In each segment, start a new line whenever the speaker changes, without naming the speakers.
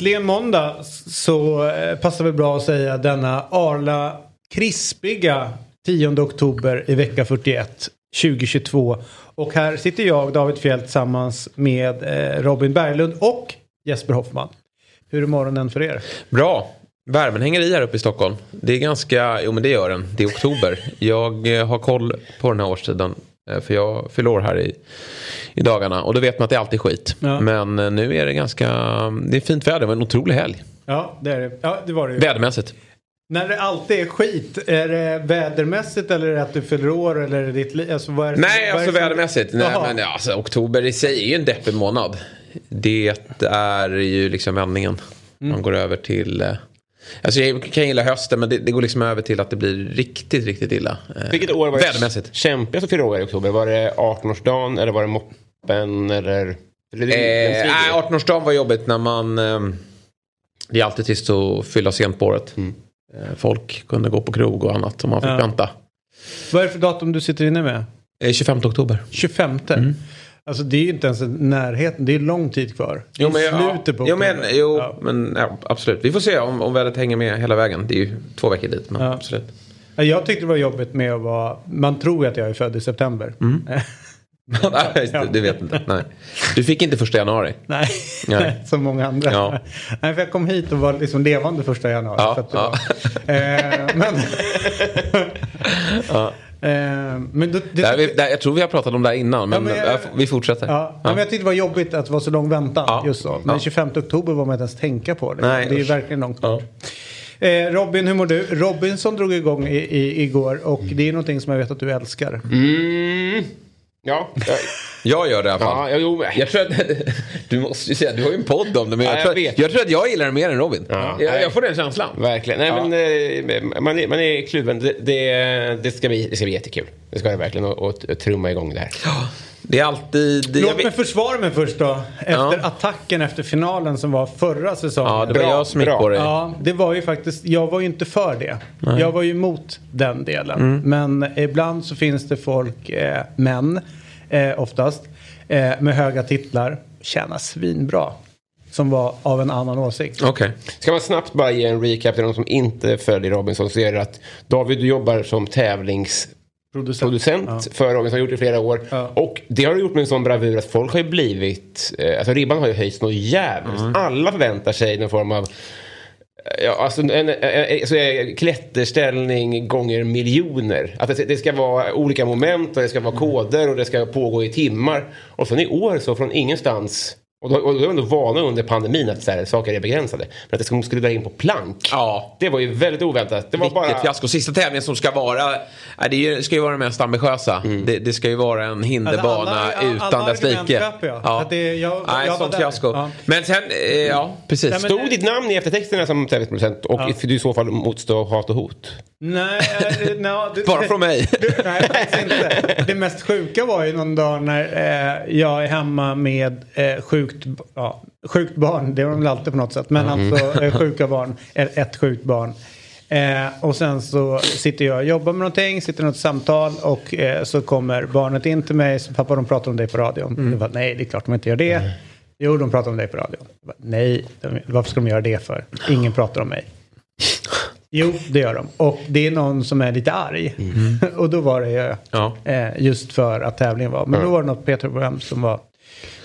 Äntligen måndag så eh, passar det bra att säga denna Arla krispiga 10 oktober i vecka 41 2022. Och här sitter jag, David Fjell, tillsammans med eh, Robin Berglund och Jesper Hoffman. Hur är morgonen för er?
Bra. Värmen hänger i här uppe i Stockholm. Det är ganska, jo men det gör den. Det är oktober. Jag eh, har koll på den här årstiden eh, För jag fyller år här i, i dagarna. Och då vet man att det är alltid skit.
Ja.
Men eh, nu är det ganska, det är fint väder. Det var en otrolig helg.
Ja, det är det. Ja, det var det ju.
Vädermässigt.
När det alltid är skit, är det vädermässigt eller är det att du fyller år eller är det ditt liv? Alltså, det,
Nej, alltså vädermässigt. Nej,
Jaha.
men, alltså, oktober i sig är ju en deppig månad. Det är ju liksom vändningen.
Mm.
Man går över till... eh, Alltså jag kan gilla hösten men det, det går liksom över till att det blir riktigt, riktigt illa. eh,
Vilket år var det
Vädermässigt.
kämpigast att fylla år i oktober? Var det 18-årsdagen eller var det moppen eller? eller
Eh,
strider
nej,
ju.
18-årsdagen var jobbigt när man... ehm, det är alltid trist att fylla sent på året.
Mm.
Eh, folk kunde gå på krog och annat och man fick
Ja.
vänta.
Vad är det för datum du sitter inne med?
Eh, 25 oktober.
25.
Mm.
Alltså det är ju inte ens närheten, det är lång tid kvar. Det är
Jo, men, ja,
på
jo, men, jo,
Ja.
men ja, absolut. Vi får se om, om vädret hänger med hela vägen. Det är ju två veckor dit. Men
Ja.
absolut.
Ja, Jag tyckte det var jobbigt med att vara, man tror ju att jag är född i september.
Mm. Nej, du, vet inte. Nej. Du fick inte första januari.
Nej,
Nej.
som många andra.
Ja.
Nej, för jag kom hit och var liksom levande första januari.
Ja,
så att det
ja.
var, eh, men, eh, men det, det,
Där, vi, där, jag tror vi har pratat om det här innan. Men,
men jag-
ja, vi fortsätter.
Ja, men jag tyckte det var jobbigt att det var så lång väntan
Ja.
just så. Men
Ja.
25 oktober var man inte ens tänka på det.
Nej,
det är ju
usch.
verkligen långt
Ja.
bort. Eh, Robin, hur mår du? Robinson drog igång i, i, igår och det är någonting som jag vet att du älskar.
Mm. Ja, ja,
Jag gör det i alla fall.
ja, ja, jo,
Jag tror att, du måste ju säga, du har ju en podd om det. Men jag,
Ja, jag
tror, att, jag tror att jag gillar det mer än Robin.
Ja.
jag, jag får den känslan.
verkligen. Nej, men, eh, man, är, man är kluven. Det, det, det, ska bli, det ska bli jättekul. Det ska det verkligen. Och, och, och trumma igång det här.
Det är alltid...
Låt mig
vet-
försvara mig först då. Efter
Ja.
attacken efter finalen som var förra säsongen.
ja, det var
Bra,
jag som gick på dig.
Ja, det var ju faktiskt, jag var ju inte för det. Jag var ju emot den delen. Men ibland så finns det folk, eh, män eh, oftast, eh, med höga titlar, tjänar svinbra. Som var av en annan åsikt.
Okej.
Ska man snabbt bara ge en recap till de som inte följer Robinson så är det att David du jobbar som tävlingsproducent
Producent.
för Robinson, har gjort det i flera år.
Ja.
Och det har du gjort med en sån bravur att folk har ju blivit, eh, alltså ribban har ju höjts något jävligt. Alla förväntar sig någon form av Ja, alltså en, en, en, så är klätterställning gånger miljoner. Att det, det ska vara olika moment och det ska vara koder och det ska pågå i timmar. Och sen i år så från ingenstans och då, och vi ändå vana under pandemin att så här, saker är begränsade. Men att det skulle, skulle dra in på plank.
Ja.
Det var ju väldigt oväntat. Det var
Vilket
bara...
fiasko. Sista tävlingen som ska vara, det ska ju vara den mest ambitiösa. Det, det ska ju vara en hinderbana
Alltså, alla-
utan
alla
dess like.
argument köper jag. Att det- jag-
nej,
jag
sånt fiasko.
Ja.
Men sen, eh, ja precis.
Nej, men-
Stod ditt namn i eftertexterna som tävlingsproducent och
Ja.
du i så fall motstå hat och hot?
Nej, eh, no, det,
Bara från mig.
Det, nej, faktiskt inte. Det mest sjuka var ju någon dag när eh, jag är hemma med eh, sjukt, ja, sjukt barn. Det är de väl alltid på något sätt. Men alltså eh, sjuka barn. Ett sjukt barn. Eh, och sen så sitter jag och jobbar med någonting, sitter i något samtal och eh, så kommer barnet in till mig. Så, Pappa de pratar om dig på radion. Jag bara, nej det är klart de inte gör det. Jo de pratar om dig på radion. Jag bara, nej, de, varför ska de göra det för? Ingen pratar om mig. Jo, det gör de. Och det är någon som är lite arg. och då var det ju
Ja.
eh, just för att tävlingen var. Men då var det något P3-program som var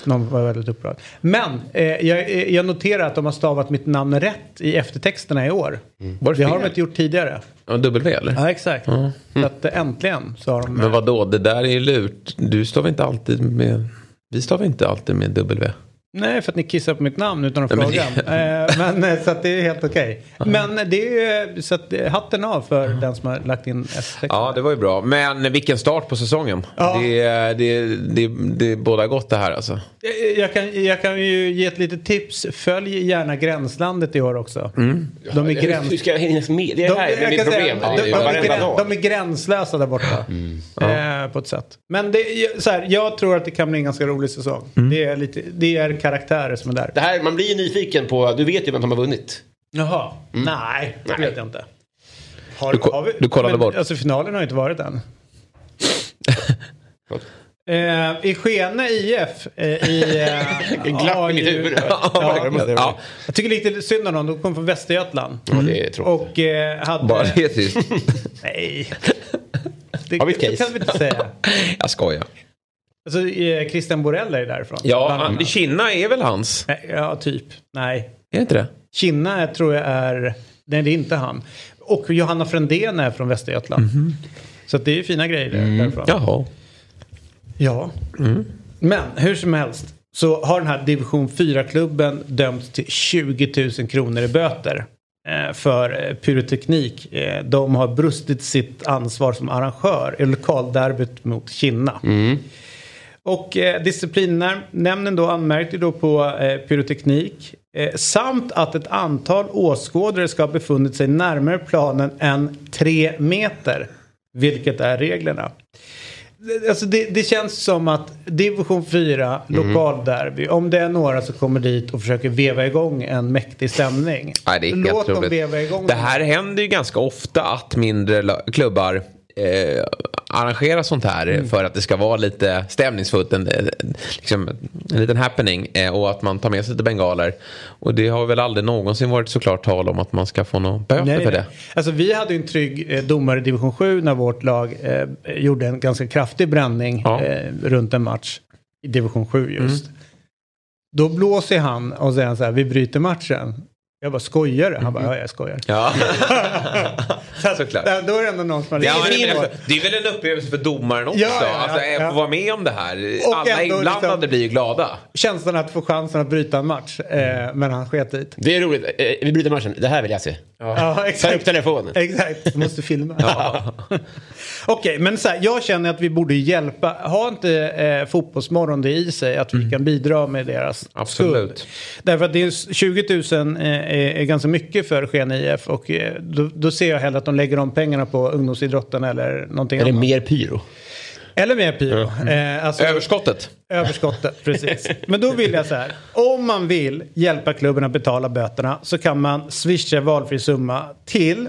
Någon var väldigt upprörd. Men eh, jag, eh, jag noterar att de har stavat mitt namn rätt i eftertexterna i år.
Var det
har de inte gjort tidigare.
Ja, W eller?
Ja, exakt. Så att eh, äntligen så har de...
Men vad då? det där är ju lurt. Du stavar inte alltid med... Vi stavar inte alltid med W.
Nej, för att ni kissar på mitt namn utan att
men
fråga. Eh, men, eh, så att det är helt okej. Men det är ju så att eh, hatten av för den som har lagt in eftertexterna.
Ja, det var ju bra. Men vilken start på säsongen.
Ja.
Det, det, det, det båda gott det här alltså.
Eh, Jag kan, jag kan ju ge ett litet tips. Följ gärna Gränslandet i år också.
Mm.
De är gräns...
Hur ska jag hinna med? Det är
De,
här är mitt
kan säga,
problem.
de, de, är de är gränslösa där borta. Eh, på ett sätt. Men det, så här, jag tror att det kan bli en ganska rolig säsong.
Mm.
Det, är lite, det är karaktärer som är där.
Det här, man blir ju nyfiken på, du vet ju vem som har vunnit.
Jaha. Nej, det vet jag inte. Har,
Du ko- du kollade
men,
bort.
Alltså finalen har ju inte varit än. Eh, I Skene IF eh, i... Eh,
glapp i mitt
ju-
huvud.
Ja,
Ja,
jag tycker lite synd om dem. De kommer från Västergötland.
Ja, det är.
Och eh, hade...
bara det trist.
Nej. Det,
Har vi ett case?
kan vi inte säga.
Jag skojar.
Alltså, eh, Christian Borell är därifrån.
Ja. Kina är väl hans?
Ja, typ. Nej.
Är det inte det?
Kinna tror jag är... Nej, det är inte han. Och Johanna Frändén är från Västergötland. Så att det är fina grejer där- därifrån.
Jaha.
Ja. Men hur som helst så har den här division 4-klubben dömts till 20 000 kronor i böter eh, för eh, pyroteknik. Eh, de har brustit sitt ansvar som arrangör i lokalderbyt mot Kinna. Och eh, disciplinnämnden då anmärkte då på eh, pyroteknik eh, samt att ett antal åskådare ska ha befunnit sig närmare planen än tre meter. Vilket är reglerna. Det- Alltså det, det känns som att division 4, lokalderby, om det är några som kommer dit och försöker veva igång en mäktig stämning.
Nej, det är helt
Låt dem veva igång
Det här händer ju ganska ofta att mindre klubbar eh, arrangerar sånt här
Mm.
för att det ska vara lite stämningsfullt. En, en- liksom, en liten happening eh, och att man tar med sig lite bengaler. Och det har väl aldrig någonsin varit såklart tal om att man ska få någon böter
Nej,
för
nej.
det.
Alltså vi hade en trygg eh, domare i division 7 när vårt lag eh, gjorde en ganska kraftig bränning
Ja. Mm.
eh, runt en match. I division 7 just. Då blåser han och säger så här, vi bryter matchen. Jag bara, skojar du? Han bara, ja jag skojar.
Ja.
Så att,
Såklart.
Då är det ändå någon som har
Ja, men, alltså, det är väl en upplevelse för domaren också.
Ja, ja, ja,
alltså,
ja.
få vara med om det här.
Och
Alla inblandade
liksom-
blir ju glada.
Känslan att få chansen att bryta en match. Eh, men han sket dit.
Det är roligt. Eh, Vi bryter matchen. Det här vill jag se.
Ja,
Ta
exakt.
upp telefonen.
Exakt, du måste filma. Okej, men så här, jag känner att vi borde hjälpa. Har inte eh, Fotbollsmorgon det i sig att vi kan bidra med deras
Mm. Absolut.
skuld? Därför att det är 20 000 eh, är, ganska mycket för Sken IF och eh, då, då ser jag hellre att de lägger de pengarna på ungdomsidrotten eller någonting
Är det
annat.
mer pyro?
Eller mer pyro. Eh, alltså,
Överskottet.
Överskottet, precis. Men då vill jag så här. Om man vill hjälpa klubben att betala böterna så kan man swisha valfri summa till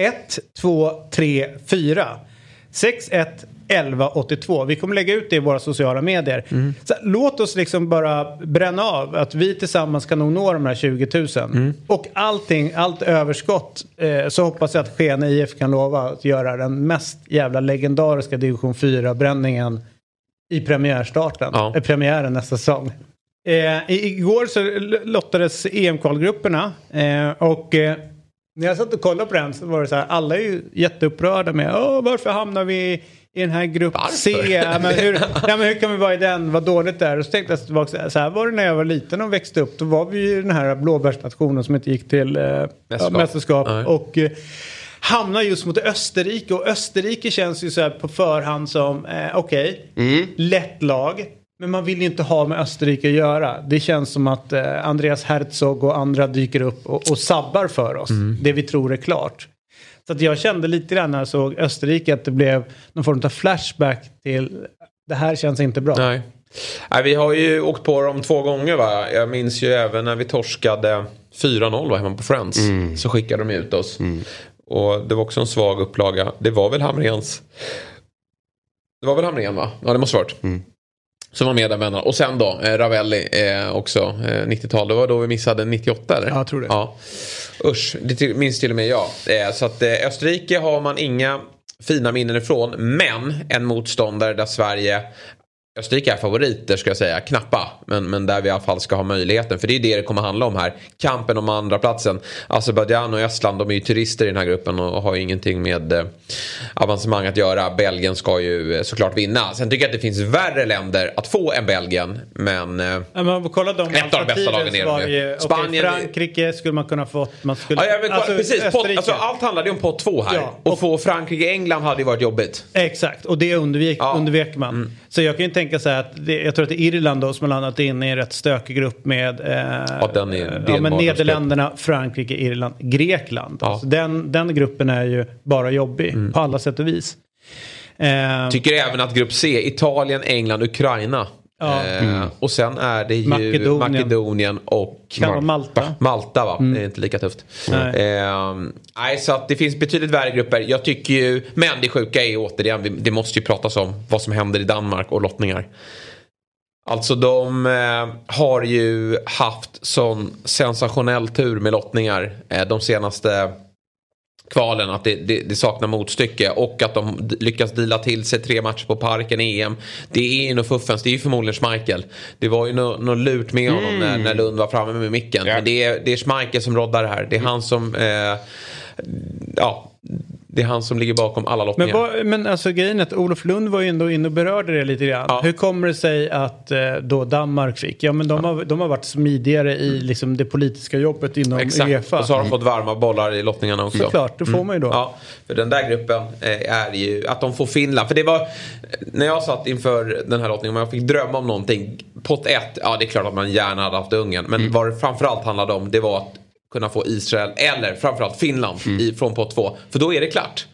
1, 2, 3, 4. 6, 1, 11, 82. Vi kommer lägga ut det i våra sociala medier. Så här, låt oss liksom bara bränna av att vi tillsammans kan nog nå de här 20 000. Och allting, allt överskott eh, så hoppas jag att Skene IF kan lova att göra den mest jävla legendariska division 4-bränningen i premiärstarten,
Ja.
eh, premiären nästa säsong. Eh, i- igår så lottades EM-kvalgrupperna eh, och eh, när jag satt och kollade på den så var det så här, alla är ju jätteupprörda med varför hamnar vi i den här grupp C? Ja, men hur, ja, men hur kan vi vara i den? Vad dåligt det är. Och så tänkte jag tillbaka, så här, var det när jag var liten och växte upp. Då var vi ju den här blåbärsnationen som inte gick till eh, ja,
Mästerskap. Nej.
Och eh, hamnar just mot Österrike. Och Österrike känns ju så här på förhand som, eh, okej, lätt lag. Men man vill ju inte ha med Österrike att göra. Det känns som att eh, Andreas Herzog och andra dyker upp och, och sabbar för oss. Det vi tror är klart. Så att jag kände lite grann när jag såg Österrike att det blev någon form av flashback till det här känns inte bra.
Nej. Nej, vi har ju åkt på dem två gånger va. Jag minns ju även när vi torskade 4-0 va, hemma på Friends. Så skickade de ut oss. Och det var också en svag upplaga. Det var väl Hamrens. Det var väl Hamren va? Ja det måste ha varit. Som var med där vännerna. Och sen då eh, Ravelli eh, också. Eh, 90-tal. Det var då vi missade 98 eller?
Ja, jag tror det.
Ja. Usch, det till, minns till och med jag. Eh, så att eh, Österrike har man inga fina minnen ifrån. Men en motståndare där Sverige Österrike är favoriter ska jag säga, knappa. Men, men där vi i alla fall ska ha möjligheten. För det är det det kommer handla om här. Kampen om andra platsen. Azerbajdzjan och Estland, de är ju turister i den här gruppen och har ju ingenting med eh, avancemang att göra. Belgien ska ju eh, såklart vinna. Sen tycker jag att det finns värre länder att få än Belgien. Men... Eh,
Ja, men kollar de
Ett av de bästa lagen är de ju. Spanien-
Frankrike skulle man kunna fått. Man skulle,
ja, men,
alltså,
precis,
Österrike.
alltså, allt handlade ju om pott två här.
Ja,
och,
och-
få Frankrike-England hade ju varit jobbigt.
Exakt, och det undvek,
Ja. Mm.
undvek man. Så jag kan ju tänka så här att det, jag tror att det är Irland då som har landat in i en rätt stökig grupp med eh,
Ja, den är
ja, men. Nederländerna, Frankrike, Irland, Grekland.
Ja.
Alltså den, den gruppen är ju bara jobbig
Mm.
på alla sätt och vis. Eh,
Tycker även att grupp C, Italien, England, Ukraina.
Ja.
Eh, Och sen är det ju
Makedonien.
Makedonien, och
Malta.
Malta va? Det är inte lika tufft.
Nej.
Eh, nej, så att det finns betydligt värre grupper. Jag tycker ju, men det sjuka är återigen, det måste ju pratas om vad som händer i Danmark och lottningar. Alltså de eh, har ju haft sån sensationell tur med lottningar eh, de senaste kvalen att det, det, det saknar motstycke och att de lyckas dela till sig tre matcher på parken i EM. Det är ju nog fuffens, det är ju förmodligen Schmeichel. Det var ju något nå lurt med honom när, när Lund var framme med micken.
Ja.
Men det är, det är Schmeichel som roddar det här. Det är han som, eh, ja, det är han som ligger bakom alla
men,
lottningar.
vad, men alltså grejen är att Olof Lund var ju ändå inne och berörde det lite grann.
Ja.
Hur kommer det sig att eh, då Danmark fick? Ja men de, har, de har varit smidigare i liksom, det politiska jobbet inom
Exakt,
Uefa.
och så har de fått varma bollar i lottningarna också.
Såklart, det får man ju då.
Ja, för den där gruppen eh, är ju att de får Finland. För det var när jag satt inför den här lottningen och jag fick drömma om någonting. Pott 1, ja det är klart att man gärna hade haft Ungern. Men vad det framförallt handlade om det var att kunna få Israel eller framförallt Finland i, från pott 2. För då är det klart.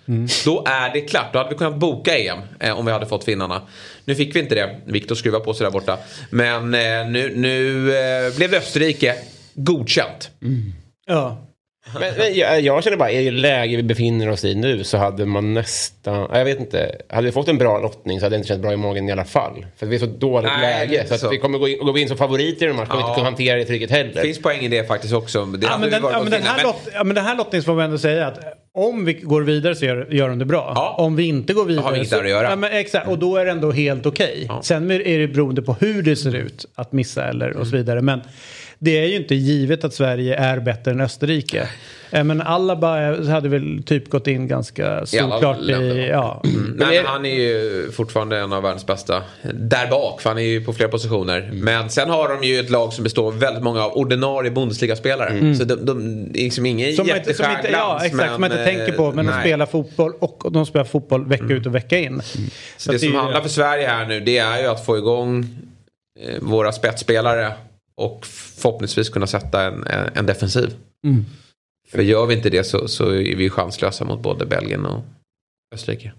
Då är det klart. Då hade vi kunnat boka EM eh, om vi hade fått finnarna. Nu fick vi inte det. Viktor skruvar på sig där borta. Men eh, nu, nu eh, blev Österrike godkänt.
Ja.
Men, men jag, jag känner bara, i det läge vi befinner oss i nu så hade man nästan, jag vet inte, hade vi fått en bra lottning så hade det inte känts bra i magen i alla fall. För vi är så dåligt
Nej,
läge. Så, att
så.
vi kommer gå in, gå in som favoriter i den matchen. Kommer
Ja.
inte kunna hantera det trycket heller.
Det finns poäng i det faktiskt också. Det
Ja, men den, ja, men den, här lott, ja, men den här lottningen får man ändå säga att om vi går vidare så gör, gör de det bra.
Ja.
Om vi inte går vidare
har vi inget
så,
att göra.
Ja, men exakt, och då är det ändå helt okej.
Ja.
Sen är det beroende på hur det ser ut att missa eller och så vidare. Men det är ju inte givet att Sverige är bättre än Österrike. Eh, Men Alaba hade väl typ gått in ganska solklart i...
va?
Ja.
Nej, men han är ju fortfarande en av världens bästa. Där bak, för han är ju på flera positioner. Men sen har de ju ett lag som består av väldigt många av ordinarie Bundesliga-spelare. Så de, de det är liksom ingen
Som inte, som inte, ja, exakt, som man inte tänker på. Men de
nej.
spelar fotboll och de spelar fotboll vecka ut och vecka in.
Så det
att
som
ju-
handlar för Sverige här nu det är ju att få igång eh, våra spetsspelare. Och förhoppningsvis kunna sätta en, en, en defensiv.
Mm.
För gör vi inte det så, så är vi chanslösa mot både Belgien och Österrike.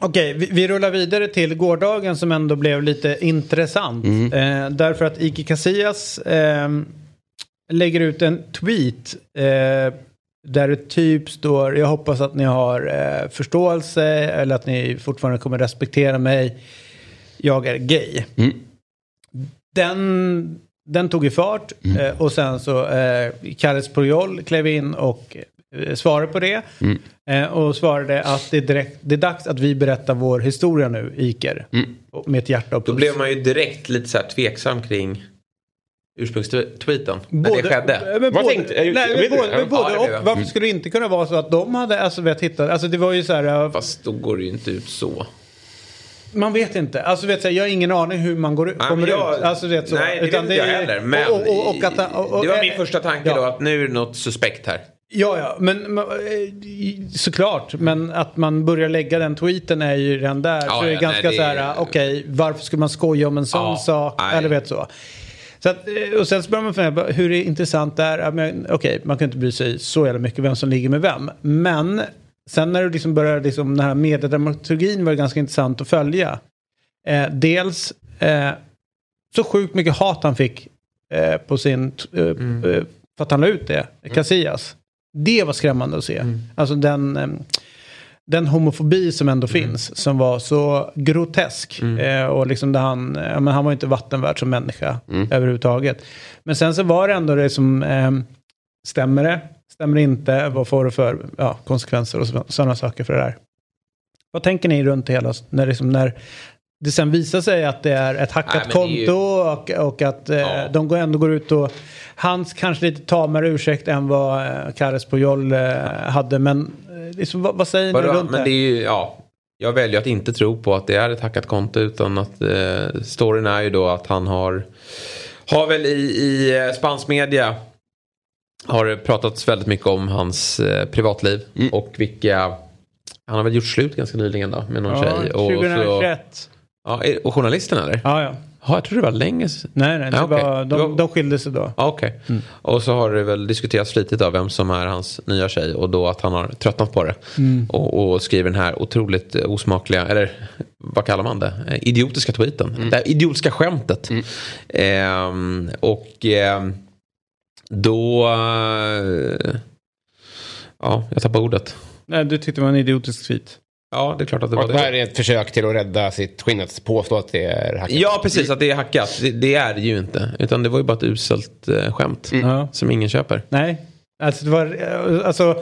Okej, vi, vi rullar vidare till gårdagen som ändå blev lite intressant. Eh, därför att Ike Casillas eh, lägger ut en tweet eh, där det typ står jag hoppas att ni har eh, förståelse eller att ni fortfarande kommer respektera mig. Jag är gay.
Mm.
Den, den tog i fart eh, och sen så eh, Carles Puyol klev in och eh, svarade på det.
Mm.
Eh, och svarade att det är, direkt, det är dags att vi berättar vår historia nu, Iker.
Mm.
Med ett hjärta och
Då
puls.
blev man ju direkt lite så här tveksam kring ursprungstweeten. När det skedde.
eh, Men
Vad
både,
tänkte- jag-
nej,
jag
men både, men både
Ja,
och. Varför skulle det inte kunna vara så att de hade, alltså vi har tittat, alltså det var ju så här, eh,
Fast då går det ju inte ut så.
Man vet inte. Alltså vet jag, jag har ingen aning hur man går,
Nej,
kommer
jag-
ut. Alltså vet så.
Nej, det vet inte jag heller. Men
och, och, och, att,
det var min första tanke
ja.
då att nu är det något suspekt här.
Ja, ja, men, eh, såklart. Men att man börjar lägga den tweeten är ju redan där.
Ja,
så är det
ja,
ganska
nej, det-
så här, okej, varför skulle man skoja om en sån
Ja,
sak?
nej.
Eller vet så. så att, eh, och sen så börjar man fundera hur intressant det är. Ja, men, Okej, man kan inte bry sig så jävla mycket vem som ligger med vem. Men sen när du liksom börjar, liksom, den här mediedramaturgin var ganska intressant att följa. Eh, dels eh, så sjukt mycket hat han fick eh, på sin, eh,
Mm.
eh, för att han la ut det, Casillas. Det var skrämmande att se.
Mm.
Alltså den, eh, den homofobi som ändå finns, som var så grotesk. Eh, och liksom där han, men han var inte vattenvärd som människa överhuvudtaget. Men sen så var det ändå det som, stämmer det? Stämmer det inte? Vad får det för ja, konsekvenser och sådana saker för det där? Vad tänker ni runt hela, när, liksom, när, det sen visar sig att det är ett hackat
Nej, det är ju-
konto och, och att eh,
Ja.
de går ändå går ut och hans kanske lite tamare ursäkt än vad eh, Kares Pujol eh, hade. Men eh, liksom, vad, vad säger ni
Vadå?
runt
Men det är ju, ja. Jag väljer att inte tro på att det är ett hackat konto utan att eh, storyn är ju då att han har har väl i, i spansk media har pratats väldigt mycket om hans eh, privatliv
Mm.
och vilka han har väl gjort slut ganska nyligen då med någon
Ja,
tjej. Och, så,
2021.
ja, är- och journalisten eller?
Ja, ja.
Ja, jag tror det var länge sedan.
Nej, nej. Det
Ja, okej.
var, de, de skilde sig då.
Ja, Okej.
Mm.
Och så har det väl diskuterats flitigt av vem som är hans nya tjej och då att han har tröttnat på det.
Mm.
Och, och skriver den här otroligt eh, osmakliga, eller vad kallar man det? Eh, Idiotiska tweeten.
Mm.
Det här idiotiska skämtet. Ehm, och ehm, då... eh, ja, jag tappade ordet.
Nej, du tyckte det var en idiotisk tweet.
Ja, det är klart att det
Och
var
det här
det.
är ett försök till att rädda sitt skinn, att påstå att det är hackat.
Ja, precis. Att det är hackat. Det, det är det ju inte. Utan det var ju bara ett uselt eh, skämt.
Ja.
Som ingen köper.
Nej, alltså det var, eh, alltså,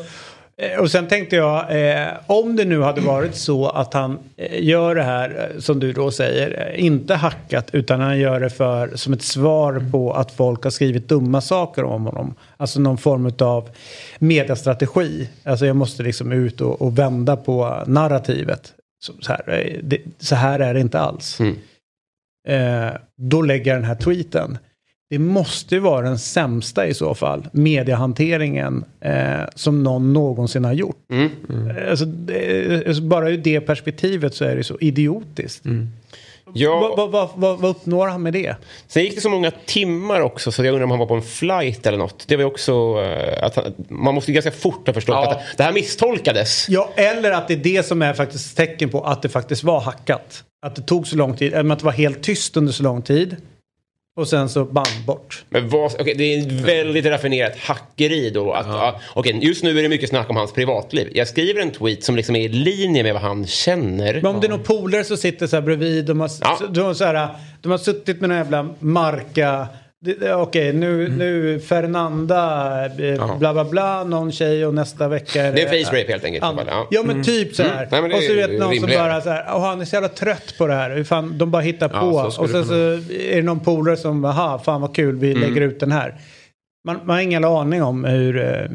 och sen tänkte jag, eh, om det nu hade varit så att han eh, gör det här, eh, som du då säger, eh, inte hackat, utan han gör det för, som ett svar på att folk har skrivit dumma saker om honom. Alltså någon form av mediastrategi. Alltså jag måste liksom ut och, och vända på narrativet. Så, så, här, eh, det, så här är det inte alls.
Mm.
Eh, då lägger jag den här tweeten. Det måste ju vara den sämsta i så fall, mediehanteringen eh, som någon någonsin har gjort.
Mm.
Eh, Alltså, det, alltså, bara ur det perspektivet så är det så idiotiskt.
Ja,
Vad, vad, vad, vad uppnår han med det?
Sen gick det så många timmar också så jag undrar om han var på en flight eller något. Det var ju också eh, att han, man måste ju ganska fort ha förstått
Ja.
att det här misstolkades.
Ja, eller att det är det som är faktiskt tecken på att det faktiskt var hackat. Att det tog så lång tid, eller att det var helt tyst under så lång tid. Och sen så band bort.
Men vad, okej, det är ett väldigt raffinerat hackeri då. Att, ja. okej, just nu är det mycket snack om hans privatliv. Jag skriver en tweet som liksom är i linje med vad han känner.
Men om det är någon polare som sitter så här bredvid. De har,
Ja.
de har, så här, de har suttit med någon jävla marka. Det- det- Okej, nu,
Mm.
nu Fernanda, eh, bla bla bla, någon tjej och nästa vecka är
Det är face rape helt enkelt, ja.
Ja, men typ så här.
Mm. Nej, det
och så
är
vet någon som
rimligare.
bara så här, "Åh, han är så jävla trött på det här. Hur fan, de bara hittar
Ja,
på. och sen
det
så är det någon polare som, aha, fan vad kul, vi
Mm.
lägger ut den här. Man, man har ingen aning om hur, eh,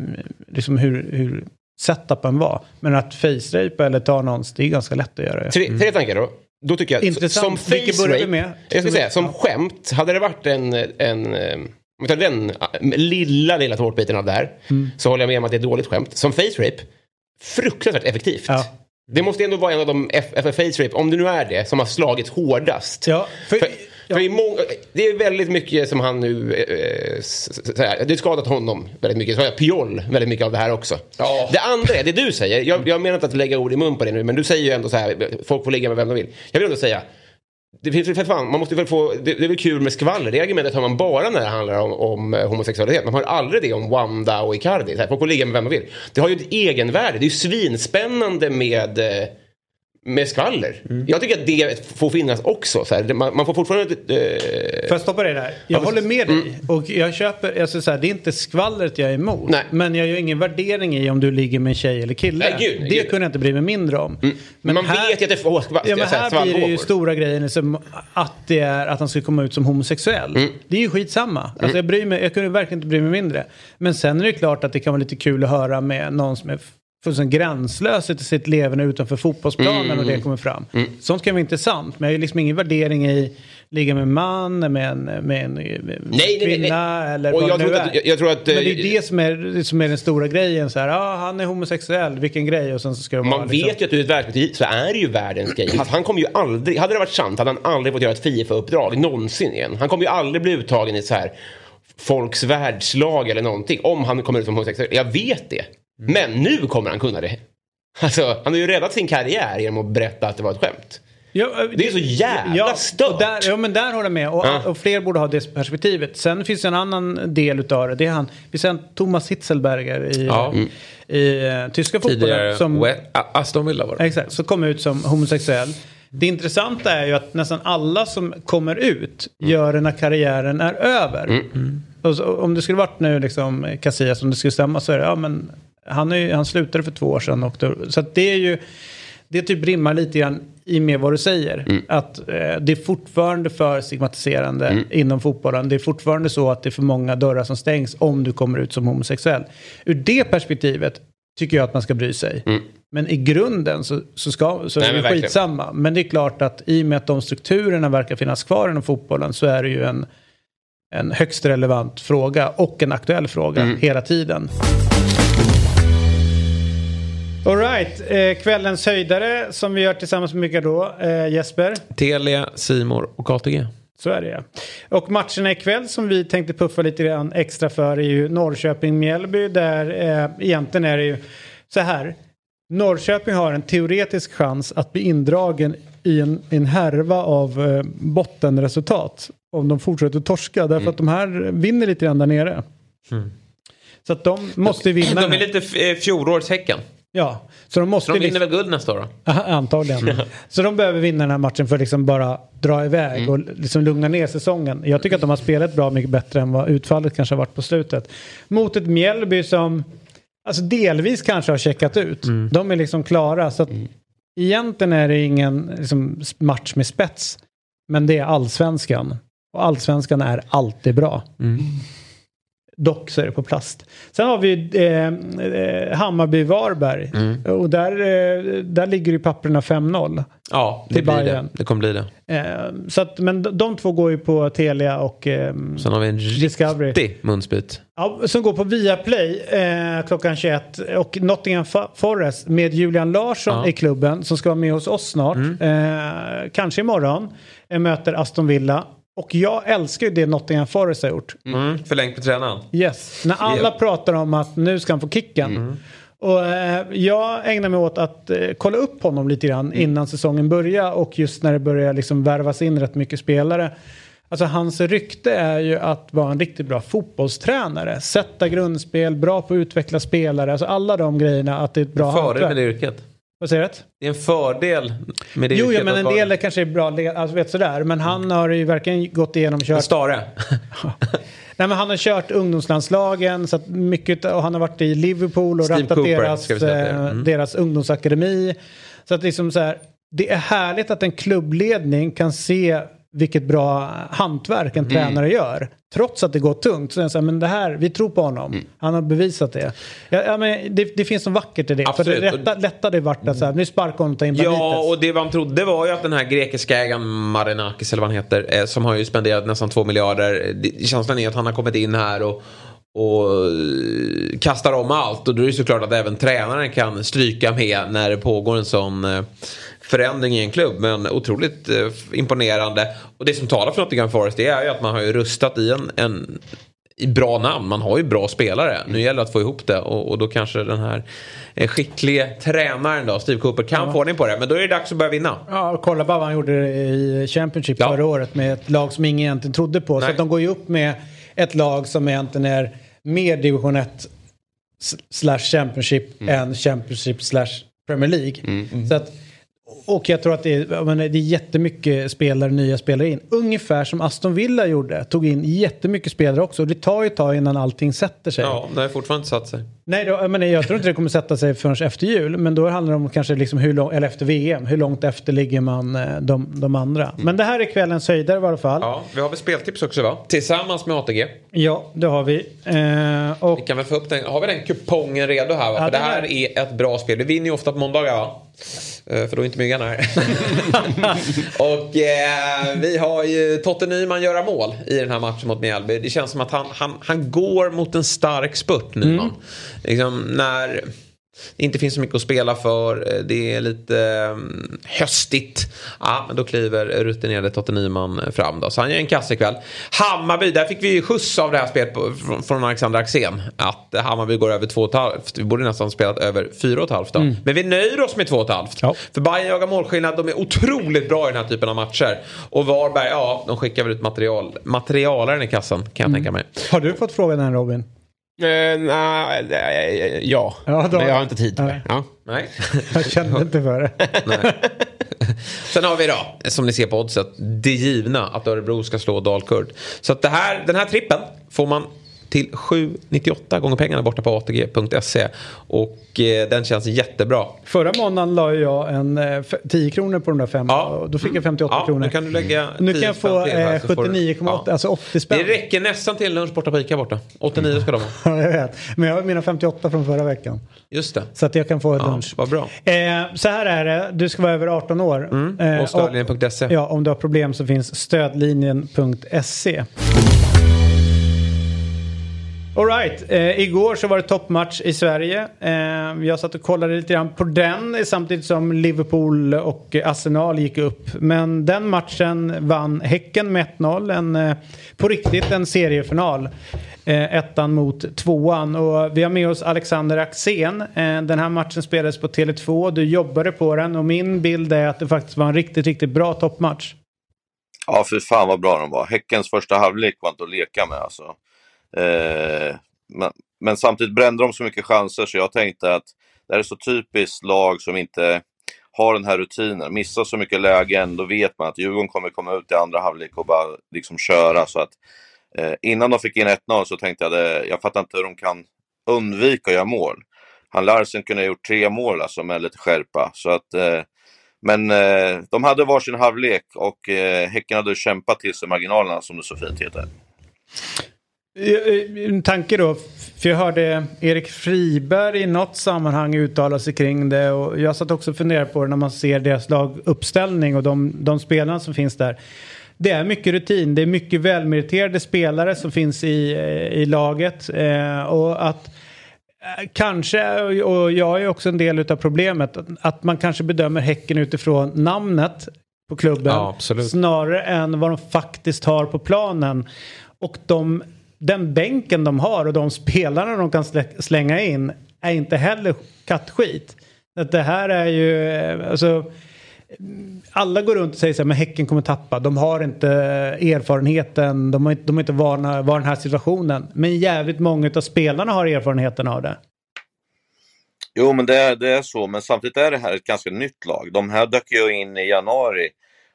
liksom hur, hur setupen var. Men att face-rape eller ta någons, det är ganska lätt att göra.
Tre, tre tankar då. Då tycker jag,
Intressant.
som face rape,
med?
jag ska säga, som skämt, hade det varit en, en eh, om vi tar den eh, lilla, lilla tårtbiten av det här,
Mm.
så håller jag med om att det är ett dåligt skämt. Som face rape, fruktansvärt effektivt.
Ja.
Det måste ändå vara en av de, F- F- face rape, om det nu är det, som har slagit hårdast.
Ja, för-
för,
ja.
för i många, det är väldigt mycket som han nu... Eh, här, det har skadat honom väldigt mycket. Det har skadat Piol väldigt mycket av det här också.
Ja.
Det andra är, det du säger, jag, jag menar inte att lägga ord i mun på det nu, men du säger ju ändå så här, folk får ligga med vem de vill. Jag vill ändå säga, det finns för fan, man måste väl få, det, det är väl kul med skvaller. Det argumentet har man bara när det handlar om, om eh, homosexualitet. Man har aldrig det om Wanda och Icardi. Så här, folk får ligga med vem de vill. Det har ju ett egenvärde. Det är ju svinspännande med, eh, med skvaller. Jag tycker att det får finnas också. Så här. Man, man får fortfarande... Eh,
Får jag stoppa dig där? Jag
Ja,
håller med dig.
mm.
Och jag köper, alltså så här, det är inte skvallret jag är emot.
Nej.
Men jag gör ingen värdering i om du ligger med en tjej eller kille.
Nej, gud,
det
gud. Mm.
kunde jag inte bry mig mindre om.
men man vet ju att det får skvaller.
Ja, men här blir det ju stora grejen liksom, att, det är, att han ska komma ut som homosexuell.
Mm.
Det är ju skitsamma. Alltså, jag, bryr mig, jag kunde verkligen inte bry mig mindre. Men sen är det klart att det kan vara lite kul att höra med någon som är fullständigt gränslös i sitt levande utanför fotbollsplanen
Mm.
och det kommer fram. Sånt kan vara intressant. Men jag har ju liksom ingen värdering i ligga med en man, med en, med en med
nej, nej,
kvinna
nej.
eller
Och
vad
jag
det nu
tror
är.
att- jag- jag tror att,
Men det
eh,
är det som är, som är den stora grejen. Så här, ah, han är homosexuell, vilken grej. Och sen så ska det vara
Man
liksom-
vet ju att ur ett världsperspektiv så är det ju världens grej. Han, han kommer ju aldrig, hade det varit sant hade han aldrig fått göra ett Fifa-uppdrag någonsin igen. Han kommer ju aldrig bli uttagen i så här folks världslag eller någonting. Om han kommer ut som homosexuell. Jag vet det. Men nu kommer han kunna det. Alltså, han har ju räddat sin karriär genom att berätta att det var ett skämt.
Ja,
Det är så jävla stört.
Och där, ja men där håller jag med. Och,
Ja.
och fler borde ha det perspektivet. Sen finns det en annan del utav det. Det är han, vi ser Thomas Hitzelberger i,
Ja.
Mm.
i eh, tyska fotbollen. Som,
We- Aston Villa var det.
exakt, som kom ut som homosexuell. Det intressanta är ju att nästan alla som kommer ut
Mm.
gör det när karriären är över. Och så, om det skulle varit nu liksom Casillas, om det skulle stämma så är det, ja men han, är, han slutade för två år sedan. Och då, så det är ju det typ rimmar lite grann i med vad du säger. Att eh, det är fortfarande för stigmatiserande inom fotbollen. Det är fortfarande så att det är för många dörrar som stängs om du kommer ut som homosexuell. Ur det perspektivet tycker jag att man ska bry sig. Men i grunden så, så, ska, så
Nej,
är det skitsamma. Men det är klart att i och med att de strukturerna verkar finnas kvar inom fotbollen så är det ju en, en högst relevant fråga och en aktuell fråga
Mm.
hela tiden. Alright, eh, kvällens höjdare som vi gör tillsammans med vilka då? Eh, Jesper?
Telia, Simor och ATG.
Så är det ja. Och matcherna ikväll som vi tänkte puffa lite grann extra för är ju Norrköping-Mjällby där eh, egentligen är det ju så här. Norrköping har en teoretisk chans att bli indragen i en, en härva av eh, bottenresultat. Om de fortsätter torska därför att de här vinner lite grann där nere. Så att de måste vinna.
De är lite eh, fjolårets Häcken.
Ja, så de måste
Så de
liksom-
vinner väl guld nästa år då?
Antagligen. Så de behöver vinna den här matchen för att liksom bara dra iväg och liksom lugna ner säsongen. Jag tycker att de har spelat bra mycket bättre än vad utfallet kanske har varit på slutet. Mot ett Mjällby som alltså delvis kanske har checkat ut. De är liksom klara. Så att egentligen är det ingen liksom, match med spets. Men det är allsvenskan. Och allsvenskan är alltid bra. Dock så är det på plast. Sen har vi eh, eh, Hammarby-Varberg. Och där, eh, där ligger ju papperna 5-0.
Ja, det
Till
blir det.
Bayern.
Det kommer bli det.
Eh, så att, men de, de två går ju på Telia och eh,
Sen har vi en
Discovery.
riktig munsbit.
Ja, som går på Viaplay eh, klockan 21. Och Nottingham Forest med Julian Larsson
Ja.
i klubben som ska vara med hos oss snart. Eh, kanske imorgon. Eh, möter Aston Villa. Och jag älskar ju det Nottingham Forest har gjort.
Mm. Förlängt på tränaren.
Yes, när alla
Ja.
pratar om att nu ska han få kicken. Och eh, jag ägnar mig åt att eh, kolla upp honom lite grann innan säsongen börjar och just när det börjar liksom värvas in rätt mycket spelare. Alltså hans rykte är ju att vara en riktigt bra fotbollstränare. Sätta grundspel, bra på att utveckla spelare. Alltså alla de grejerna att det är ett bra hantverk.
med det yrket.
Vad säger du?
Det är en fördel med det
Jo, ja, men en del är kanske är bra, alltså vet sådär. Men han har ju verkligen gått igenom
En
kört
stare.
Nej, men han har kört ungdomslandslagen så mycket, och han har varit i Liverpool och
Steve
rattat
Cooper,
deras, eh,
Mm.
deras ungdomsakademi. Så att liksom så här, det är härligt att en klubbledning kan se vilket bra hantverk
Mm.
en tränare gör. Trots att det går tungt. Så är så här, men det här, vi tror på honom.
Mm.
Han har bevisat det. Ja, ja, men det, det finns något vackert i det.
Absolut.
För det rätta, lätta hade varit att så här, nu sparkar honom och tar in
Ja,
Benitez.
och det man trodde var ju att den här grekiska ägaren Marinakis, eller vad han heter, eh, som har ju spenderat nästan två miljarder. det- Känslan är att han har kommit in här och, och eh, kastar om allt. Och då är det såklart att även tränaren kan stryka med när det pågår en sån eh, förändring i en klubb. Men otroligt eh, imponerande. Och det som talar för Nottingham Forest det är ju att man har ju rustat i en, en i bra namn. Man har ju bra spelare. Nu gäller det att få ihop det och, och då kanske den här eh, skicklige tränaren då, Steve Cooper, kan få ordning på det. Men då är det dags att börja vinna.
Ja, kolla bara vad han gjorde i Championship
Ja.
förra året med ett lag som ingen egentligen trodde på. Så
Nej.
att de går ju upp med ett lag som egentligen är mer division 1 s- slash Championship
Mm.
än Championship slash Premier League. Så att, och jag tror att det är, menar, det är jättemycket spelare, nya spelare in. Ungefär som Aston Villa gjorde. Tog in jättemycket spelare också. Det tar ju ett tag innan allting sätter sig.
Ja, det har fortfarande inte satt sig.
Nej, då, jag, menar, jag tror inte det kommer sätta sig förrän efter jul. Men då handlar det om kanske liksom hur långt, eller efter VM, hur långt efter ligger man eh, de, de andra. Men det här är kvällens höjdare i alla fall. Ja,
Ja, vi har väl speltips också va? Tillsammans med ATG.
det har vi. Eh, och
Vi kan väl få upp den. Har vi den kupongen redo här va?
Ja,
För det här
är-
ett bra spel. Vi vinner ju ofta på måndagar va? Eh, För då är inte myggan här. och eh, vi har ju Totte Nyman göra mål i den här matchen mot Mjällby. Det känns som att han, han, han går mot en stark spurt Nyman.
Mm.
Liksom när det inte finns så mycket att spela för. eh, Det är lite um, höstigt. Ja, men då kliver rutinerade Totte Nyman fram då. Så han gör en kasse ikväll. Hammarby, där fick vi ju skjuts av det här spelet på, från, Alexander Axén. Att eh, Hammarby går över 2,5. Vi borde nästan spelat över 4,5 då. Men vi nöjer oss med 2,5.
Ja.
För Bayern jagar målskillnad. De är otroligt bra i den här typen av matcher. Och Varberg, ja, de skickar väl ut material, materialaren i kassan kan jag tänka mig.
har du fått frågan än Robin?
Eh, nej, eh, ja,
Ja, då-
men jag har inte tid.
Nej.
Ja.
Nej.
Jag kände inte för det.
Nej. Sen har vi då, som ni ser på oddset, det givna att Örebro ska slå Dalkurd. Så att det här, den här trippen får man till 7,98 gånger pengarna borta på ATG.se. Och eh, den känns jättebra.
Förra månaden la jag en eh, f- 10 kronor på de där fem.
Ja.
Då fick jag 58
Ja,
kronor.
nu kan du lägga
Nu kan
10
jag få eh,
så får du-
79,8,
Ja.
alltså 80 spänn.
Det räcker nästan till lunch borta på Ica borta. 89 ska de ha.
Ja, jag vet. Men jag har mina 58 från förra veckan.
Just det.
Så att jag kan få ett
Ja,
lunch.
vad bra.
Eh, så här är det, du ska vara över 18 år. Eh,
Och stödlinjen.se.
Ja, om du har problem så finns stödlinjen.se. Alright, eh, igår så var det toppmatch i Sverige. Eh, jag satt och kollade lite grann på den eh, samtidigt som Liverpool och eh, Arsenal gick upp. Men den matchen vann Häcken med 1-0. En, eh, på riktigt en seriefinal. Eh, ettan mot tvåan. Och vi har med oss Alexander Axén. Eh, den här matchen spelades på Tele2. Du jobbade på den och min bild är att det faktiskt var en riktigt, riktigt bra toppmatch.
Ja, för fan vad bra de var. Häckens första halvlek var inte att leka med alltså. Eh, men, men samtidigt brände de så mycket chanser så jag tänkte att det här är så typiskt lag som inte har den här rutinen. Missar så mycket lägen, då vet man att Djurgården kommer komma ut i andra halvlek och bara liksom köra. Så att, eh, innan de fick in 1-0 så tänkte jag att eh, jag fattar inte hur de kan undvika att göra mål. Han Larsen kunde ha gjort tre mål alltså med lite skärpa. Så att, eh, men eh, de hade varsin halvlek och eh, Häcken hade kämpat till sig marginalerna som det så fint heter.
Eh, En tanke då, för jag hörde Erik Friberg i något sammanhang uttala sig kring det och jag satt också och funderade på det när man ser deras laguppställning och de, de spelarna som finns där. Det är mycket rutin, det är mycket välmeriterade spelare som finns i, eh, i laget eh, och att eh, Kanske, och jag är också en del av problemet, att man kanske bedömer Häcken utifrån namnet på klubben
Ja,
snarare än vad de faktiskt har på planen. Och de, den bänken de har och de spelarna de kan slänga in är inte heller kattskit. Att det här är ju, eh, alltså, alla går runt och säger så här, men Häcken kommer tappa. De har inte erfarenheten, de har inte, de har inte vana, var den här situationen. Men jävligt många av spelarna har erfarenheten av det.
Jo, men det är, det är så. Men samtidigt är det här ett ganska nytt lag. De här dök ju in i januari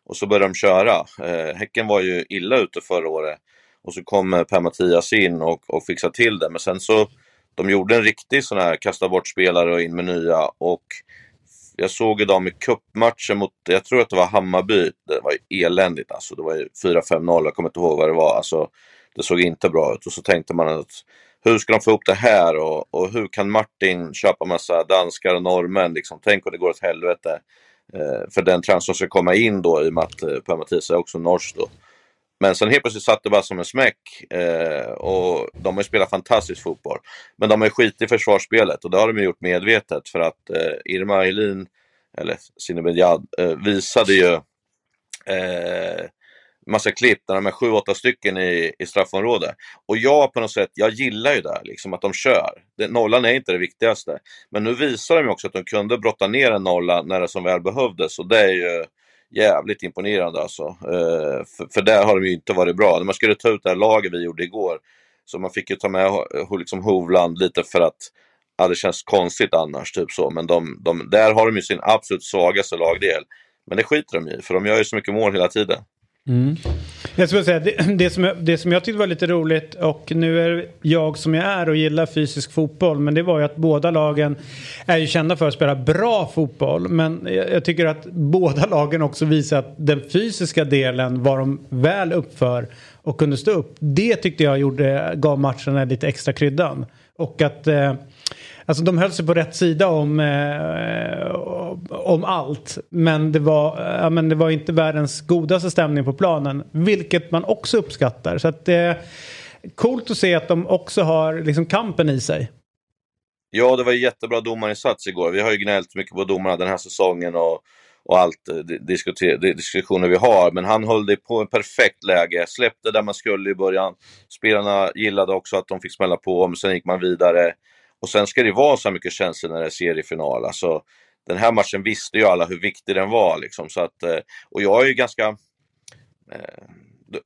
och så började de köra. Eh, häcken var ju illa ute förra året. Och så kommer Per-Mattias in och, och fixar till det. Men sen så, de gjorde en riktig sån här kasta bort spelare och in med nya. Och jag såg ju dem i cupmatchen mot, jag tror att det var Hammarby. Det var ju eländigt alltså. Det var ju 4-5-0, jag kommer inte ihåg vad det var. Alltså, det såg inte bra ut. Och så tänkte man att hur ska de få ihop det här och, och hur kan Martin köpa massa danskar och norrmän? Liksom, tänk om det går åt helvete. Eh, för den transfern ska komma in då i och med att eh, Per-Mattias är också norsk då. Men sen helt plötsligt satt det bara som en smäck. Eh, och de har ju spelat fantastisk fotboll. Men de har ju skit i försvarsspelet och det har de gjort medvetet för att eh, Irma Elin, eller Sinebedjad, eh, visade ju eh, massa klipp där de är sju, åtta stycken i, i straffområdet. Och jag på något sätt, jag gillar ju det här, liksom att de kör. Det, nollan är inte det viktigaste. Men nu visar de ju också att de kunde brotta ner en nolla när det som väl behövdes. Och det är ju jävligt imponerande alltså. Eh, för, för där har de ju inte varit bra. När man skulle ta ut det här laget vi gjorde igår, så man fick ju ta med eh, liksom Hovland lite för att ja, det känns konstigt annars, typ så. Men de, de, där har de ju sin absolut svagaste lagdel. Men det skiter de i, för de gör ju så mycket mål hela tiden. Mm.
Jag skulle säga, det, det, som jag, det som jag tyckte var lite roligt och nu är jag som jag är och gillar fysisk fotboll men det var ju att båda lagen är ju kända för att spela bra fotboll men jag, jag tycker att båda lagen också visar att den fysiska delen var de väl uppför och kunde stå upp. Det tyckte jag gjorde, gav matcherna lite extra kryddan. Och att eh, Alltså de höll sig på rätt sida om, eh, om allt. Men det, var, ja, men det var inte världens godaste stämning på planen. Vilket man också uppskattar. Så att det är coolt att se att de också har liksom kampen i sig.
Ja, det var en jättebra domarinsats igår. Vi har ju gnällt mycket på domarna den här säsongen och, och allt eh, diskuter, diskussioner vi har. Men han höll det på en perfekt läge, släppte där man skulle i början. Spelarna gillade också att de fick smälla på, men sen gick man vidare. Och sen ska det vara så här mycket känslor när det är seriefinal. Alltså, den här matchen visste ju alla hur viktig den var. Liksom, så att, eh, och jag är ju ganska... Eh,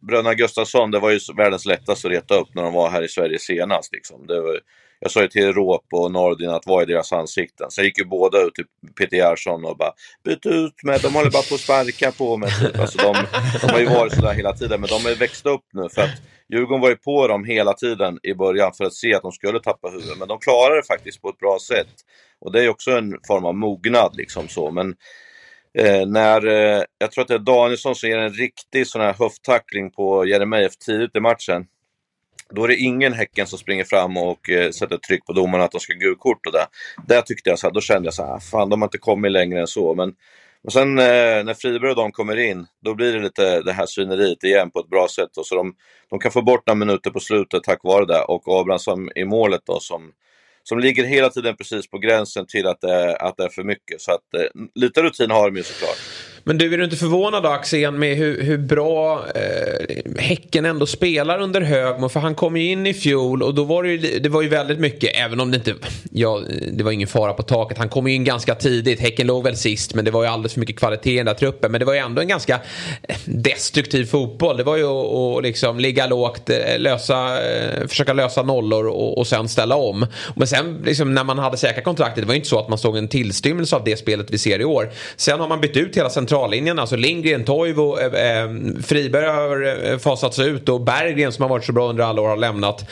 Bröderna Gustafsson, det var ju världens lättaste att reta upp när de var här i Sverige senast. Liksom. Det var, jag sa ju till Råp och Nordin att vad är deras ansikten? Sen gick ju båda ut till Peter Gerhardsson och bara byt ut mig, de håller bara på att sparka på mig. Typ. Alltså, de, de har ju varit sådär hela tiden, men de har ju växt upp nu för att Djurgården var ju på dem hela tiden i början för att se att de skulle tappa huvudet, men de klarade det faktiskt på ett bra sätt. Och det är också en form av mognad liksom så, men Eh, när, eh, jag tror att det är Danielsson som ger en riktig sån här höfttackling på Jeremejeff tidigt i matchen. Då är det ingen Häcken som springer fram och eh, sätter tryck på domarna att de ska gult kort och det. Där tyckte jag så här, då kände jag så här, fan de har inte kommit längre än så. Men och sen eh, när Friberg och de kommer in, då blir det lite det här svineriet igen på ett bra sätt. Då. så de, de kan få bort några minuter på slutet tack vare det. Och Abrahamsson i målet då som som ligger hela tiden precis på gränsen till att det, att det är för mycket. Så att eh, lite rutin har de ju såklart.
Men du, är du inte förvånad då Axén med hur, hur bra eh, Häcken ändå spelar under Högmo? För han kom ju in i fjol och då var det ju, det var ju väldigt mycket, även om det inte, ja, det var ingen fara på taket. Han kom ju in ganska tidigt, Häcken låg väl sist, men det var ju alldeles för mycket kvalitet i den där truppen. Men det var ju ändå en ganska eh, destruktiv fotboll. Det var ju att, liksom ligga lågt, eh, lösa, eh, försöka lösa nollor och, och sen ställa om. Men sen liksom, när man hade säkra kontraktet, det var ju inte så att man såg en tillstymmelse av det spelet vi ser i år. Sen har man bytt ut hela centralen centrallinjen. Alltså Lindgren, Toivo, eh, eh, Friberg har eh, fasats ut och Berggren som har varit så bra under alla år har lämnat.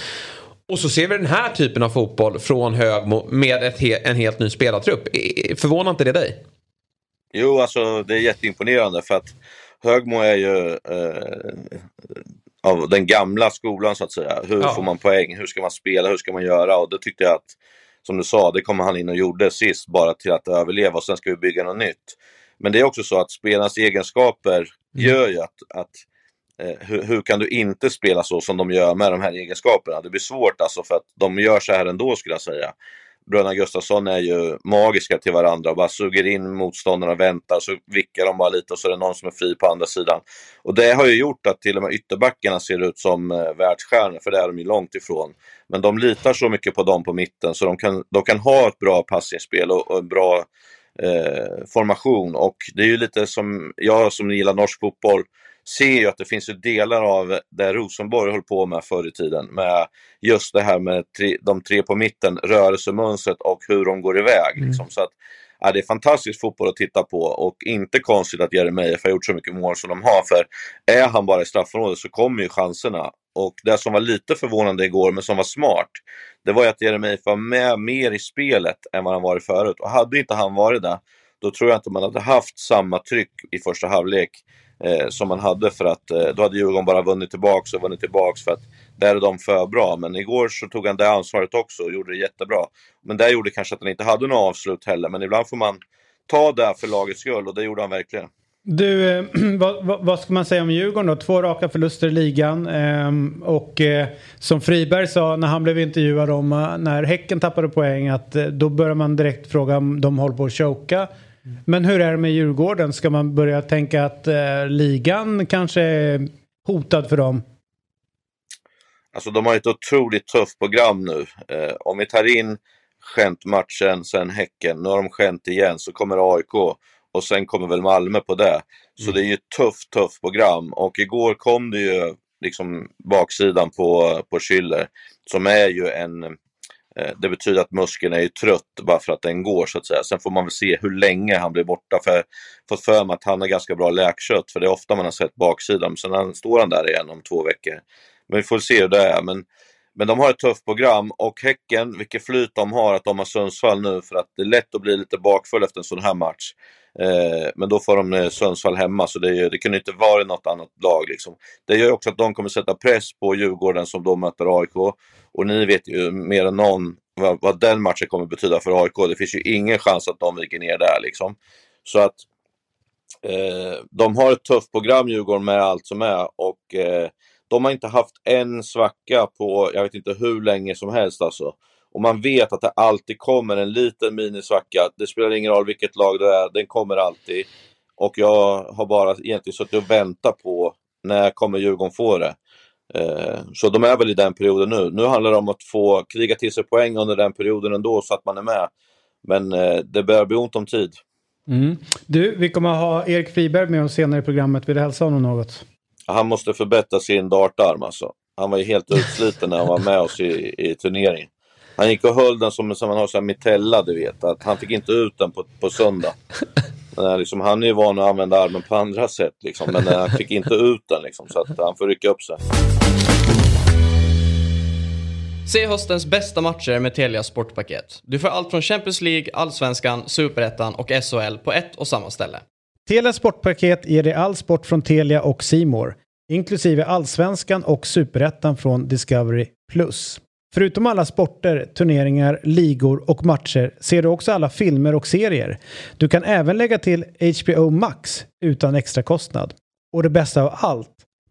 Och så ser vi den här typen av fotboll från Högmo med he en helt ny spelartrupp. Förvånar inte det dig?
Jo, alltså det är jätteimponerande för att Högmo är ju eh, av den gamla skolan så att säga. Hur ja. får man poäng? Hur ska man spela? Hur ska man göra? Och det tyckte jag att, som du sa, det kommer han in och gjorde sist bara till att överleva och sen ska vi bygga något nytt. Men det är också så att spelarnas egenskaper mm. gör ju att, att eh, hur, hur, kan du inte spela så som de gör med de här egenskaperna? Det blir svårt alltså för att de gör så här ändå skulle jag säga. Bröderna Gustafsson är ju magiska till varandra och bara suger in motståndarna, väntar, så vickar de bara lite och så är det någon som är fri på andra sidan. Och det har ju gjort att till och med ytterbackarna ser ut som eh, världsstjärnor, för det är de ju långt ifrån. Men de litar så mycket på dem på mitten så de kan, de kan ha ett bra passningsspel och, och en bra eh, formation. Och det är ju lite som, jag som gillar norsk fotboll, ser ju att det finns ju delar av det Rosenborg höll på med förr i tiden. Med just det här med tre, de tre på mitten, rörelsemönstret och hur de går iväg. Mm. Liksom. Så att, ja, det är fantastisk fotboll att titta på och inte konstigt att Jeremejeff har gjort så mycket mål som de har. För är han bara i straffområdet så kommer ju chanserna. Och det som var lite förvånande igår, men som var smart, det var ju att Jeremejeff var med mer i spelet än vad han varit förut. Och hade inte han varit det, då tror jag inte man hade haft samma tryck i första halvlek eh, som man hade för att eh, då hade Djurgården bara vunnit tillbaks och vunnit tillbaks för att där är de för bra. Men igår så tog han det ansvaret också och gjorde det jättebra. Men där gjorde kanske att han inte hade något avslut heller. Men ibland får man ta det för lagets skull och det gjorde han verkligen.
Du, eh, vad, vad, ska man säga om Djurgården då? Två raka förluster i ligan. Ehm, och eh, som Friberg sa när han blev intervjuad om eh, när Häcken tappade poäng att då börjar man direkt fråga om de håller på att choka. Men hur är det med Djurgården? Ska man börja tänka att ligan kanske är hotad för dem?
Alltså de har ett otroligt tufft program nu. om vi tar in Gent-matchen, sen Häcken, nu har de Gent igen, så kommer AIK och sen kommer väl Malmö på det. Så mm. det är ju ett tufft, tufft program. Och igår kom det ju liksom baksidan på, på Schüller som är ju en eh, det betyder att muskeln är ju trött bara för att den går så att säga. Sen får man väl se hur länge han blir borta. För fått för mig att han har ganska bra läkkött för det är ofta man har sett baksidan. Men sen står han där igen om två veckor. Men vi får se hur det är. Men men de har ett tufft program och Häcken, vilket flyt de har att de har Sundsvall nu för att det är lätt att bli lite bakfull efter en sån här match. Eh, men då får de eh, Sundsvall hemma så det, det kunde inte vara något annat lag. Liksom. Det gör också att de kommer sätta press på Djurgården som då möter AIK. Och ni vet ju mer än någon vad, vad den matchen kommer betyda för AIK. Det finns ju ingen chans att de viker ner där liksom. Så att eh, de har ett tufft program Djurgården med allt som är och eh, de har inte haft en svacka på, jag vet inte hur länge som helst alltså. Och man vet att det alltid kommer en liten minisvacka. Det spelar ingen roll vilket lag det är, den kommer alltid. Och jag har bara egentligen suttit och väntat på när kommer Djurgården få det. Eh, så de är väl i den perioden nu. Nu handlar det om att få kriga till sig poäng under den perioden ändå så att man är med. Men eh, det börjar bli ont om tid.
Mm. Du, vi kommer att ha Erik Friberg med oss senare i programmet. Vill du hälsa honom något?
Han måste förbättra sin dartarm alltså. Han var ju helt utsliten när han var med oss i, i turneringen. Han gick och höll den som, som man har så här mitella, du vet. Att han fick inte ut den på, på söndag. Men, eh, liksom, han är ju van att använda armen på andra sätt, liksom, men eh, han fick inte ut den. Liksom, så att han får rycka upp sig.
Se höstens bästa matcher med Telia Sportpaket. Du får allt från Champions League, Allsvenskan, Superettan och SHL på ett och samma ställe.
Telia Sportpaket ger dig all sport från Telia och Simor, inklusive Allsvenskan och Superettan från Discovery+. Förutom alla sporter, turneringar, ligor och matcher ser du också alla filmer och serier. Du kan även lägga till HBO Max utan extra kostnad. Och det bästa av allt,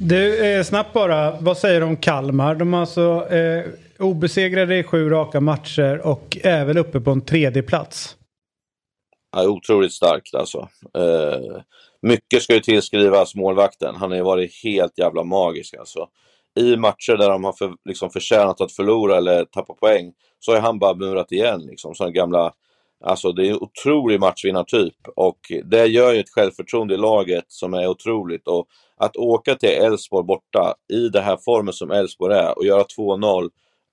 Du, eh, snabbt bara. Vad säger du om Kalmar? De är alltså eh, obesegrade i sju raka matcher och är väl uppe på en tredje plats.
Ja, otroligt starkt alltså. Eh, mycket ska ju tillskrivas målvakten. Han har ju varit helt jävla magisk alltså. I matcher där de har för, liksom förtjänat att förlora eller tappa poäng så har han bara murat igen liksom. Sådana gamla Alltså det är en otrolig matchvinnartyp och det gör ju ett självförtroende i laget som är otroligt. Och att åka till Elfsborg borta i den här formen som Elfsborg är och göra 2-0,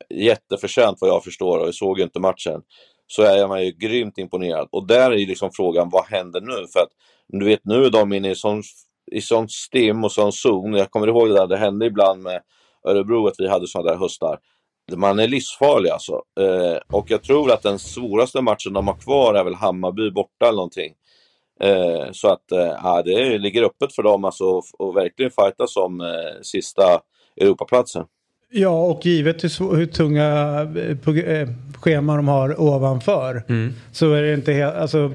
jätteförtjänt vad jag förstår och jag såg ju inte matchen, så är man ju grymt imponerad. Och där är ju liksom frågan, vad händer nu? För att du vet, nu är de inne i sån, i sån stim och sån zon. Jag kommer ihåg det där, det hände ibland med Örebro att vi hade sådana där höstar man är livsfarlig alltså. Eh, och jag tror att den svåraste matchen de har kvar är väl Hammarby borta eller någonting. Eh, så att eh, det ligger öppet för dem alltså och verkligen fighta som eh, sista Europaplatsen.
Ja, och givet hur, hur tunga eh, eh, scheman de har ovanför mm. så är det inte helt, alltså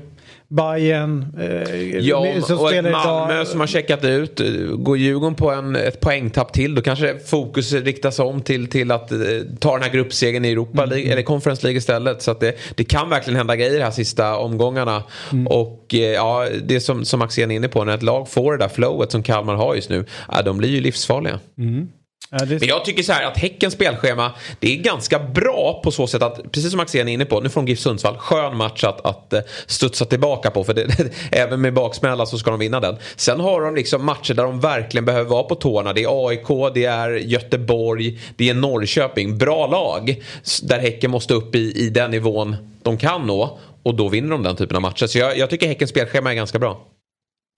Bayern eh,
Ja, som och ett Malmö idag. som har checkat ut. Går Djurgården på en, ett poängtapp till då kanske fokus riktas om till, till att eh, ta den här gruppsegern i Europa mm. Eller Conference League istället. Så att det, det kan verkligen hända grejer de här sista omgångarna. Mm. Och eh, ja, det som, som Axén är inne på, när ett lag får det där flowet som Kalmar har just nu, ja, de blir ju livsfarliga. Mm. Ja. Men jag tycker så här att Häckens spelschema det är ganska bra på så sätt att precis som Axén är inne på, nu får de GIF Sundsvall, skön match att, att uh, studsa tillbaka på för det, även med baksmälla så ska de vinna den. Sen har de liksom matcher där de verkligen behöver vara på tårna. Det är AIK, det är Göteborg, det är Norrköping. Bra lag där Häcken måste upp i, i den nivån de kan nå och då vinner de den typen av matcher. Så jag, jag tycker Häckens spelschema är ganska bra.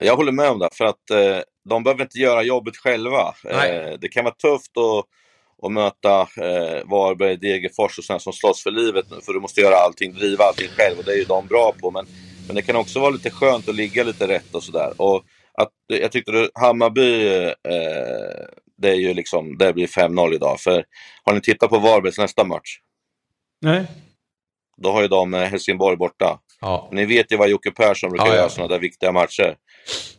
Jag håller med om det, för att eh, de behöver inte göra jobbet själva. Eh, det kan vara tufft att, att möta eh, Varberg, Degerfors och sådana som slåss för livet nu, för du måste göra allting, driva allting själv och det är ju de bra på. Men, men det kan också vara lite skönt att ligga lite rätt och sådär. Och att, jag tyckte att Hammarby, eh, det är ju liksom, det blir 5-0 idag. För har ni tittat på Varbergs nästa match?
Nej.
Då har ju de eh, Helsingborg borta. Ja. Ni vet ju vad Jocke Persson brukar ja, göra sådana där viktiga matcher.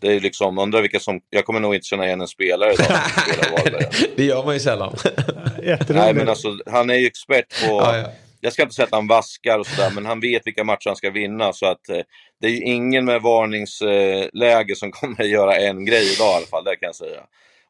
Det är liksom, undrar vilka som, jag kommer nog inte känna igen en spelare idag som spelar
Det gör man ju sällan.
Nej men alltså, han är ju expert på, ja, ja. jag ska inte säga att han vaskar och sådär, men han vet vilka matcher han ska vinna. Så att eh, det är ju ingen med varningsläge eh, som kommer göra en grej idag i alla fall, det kan jag säga.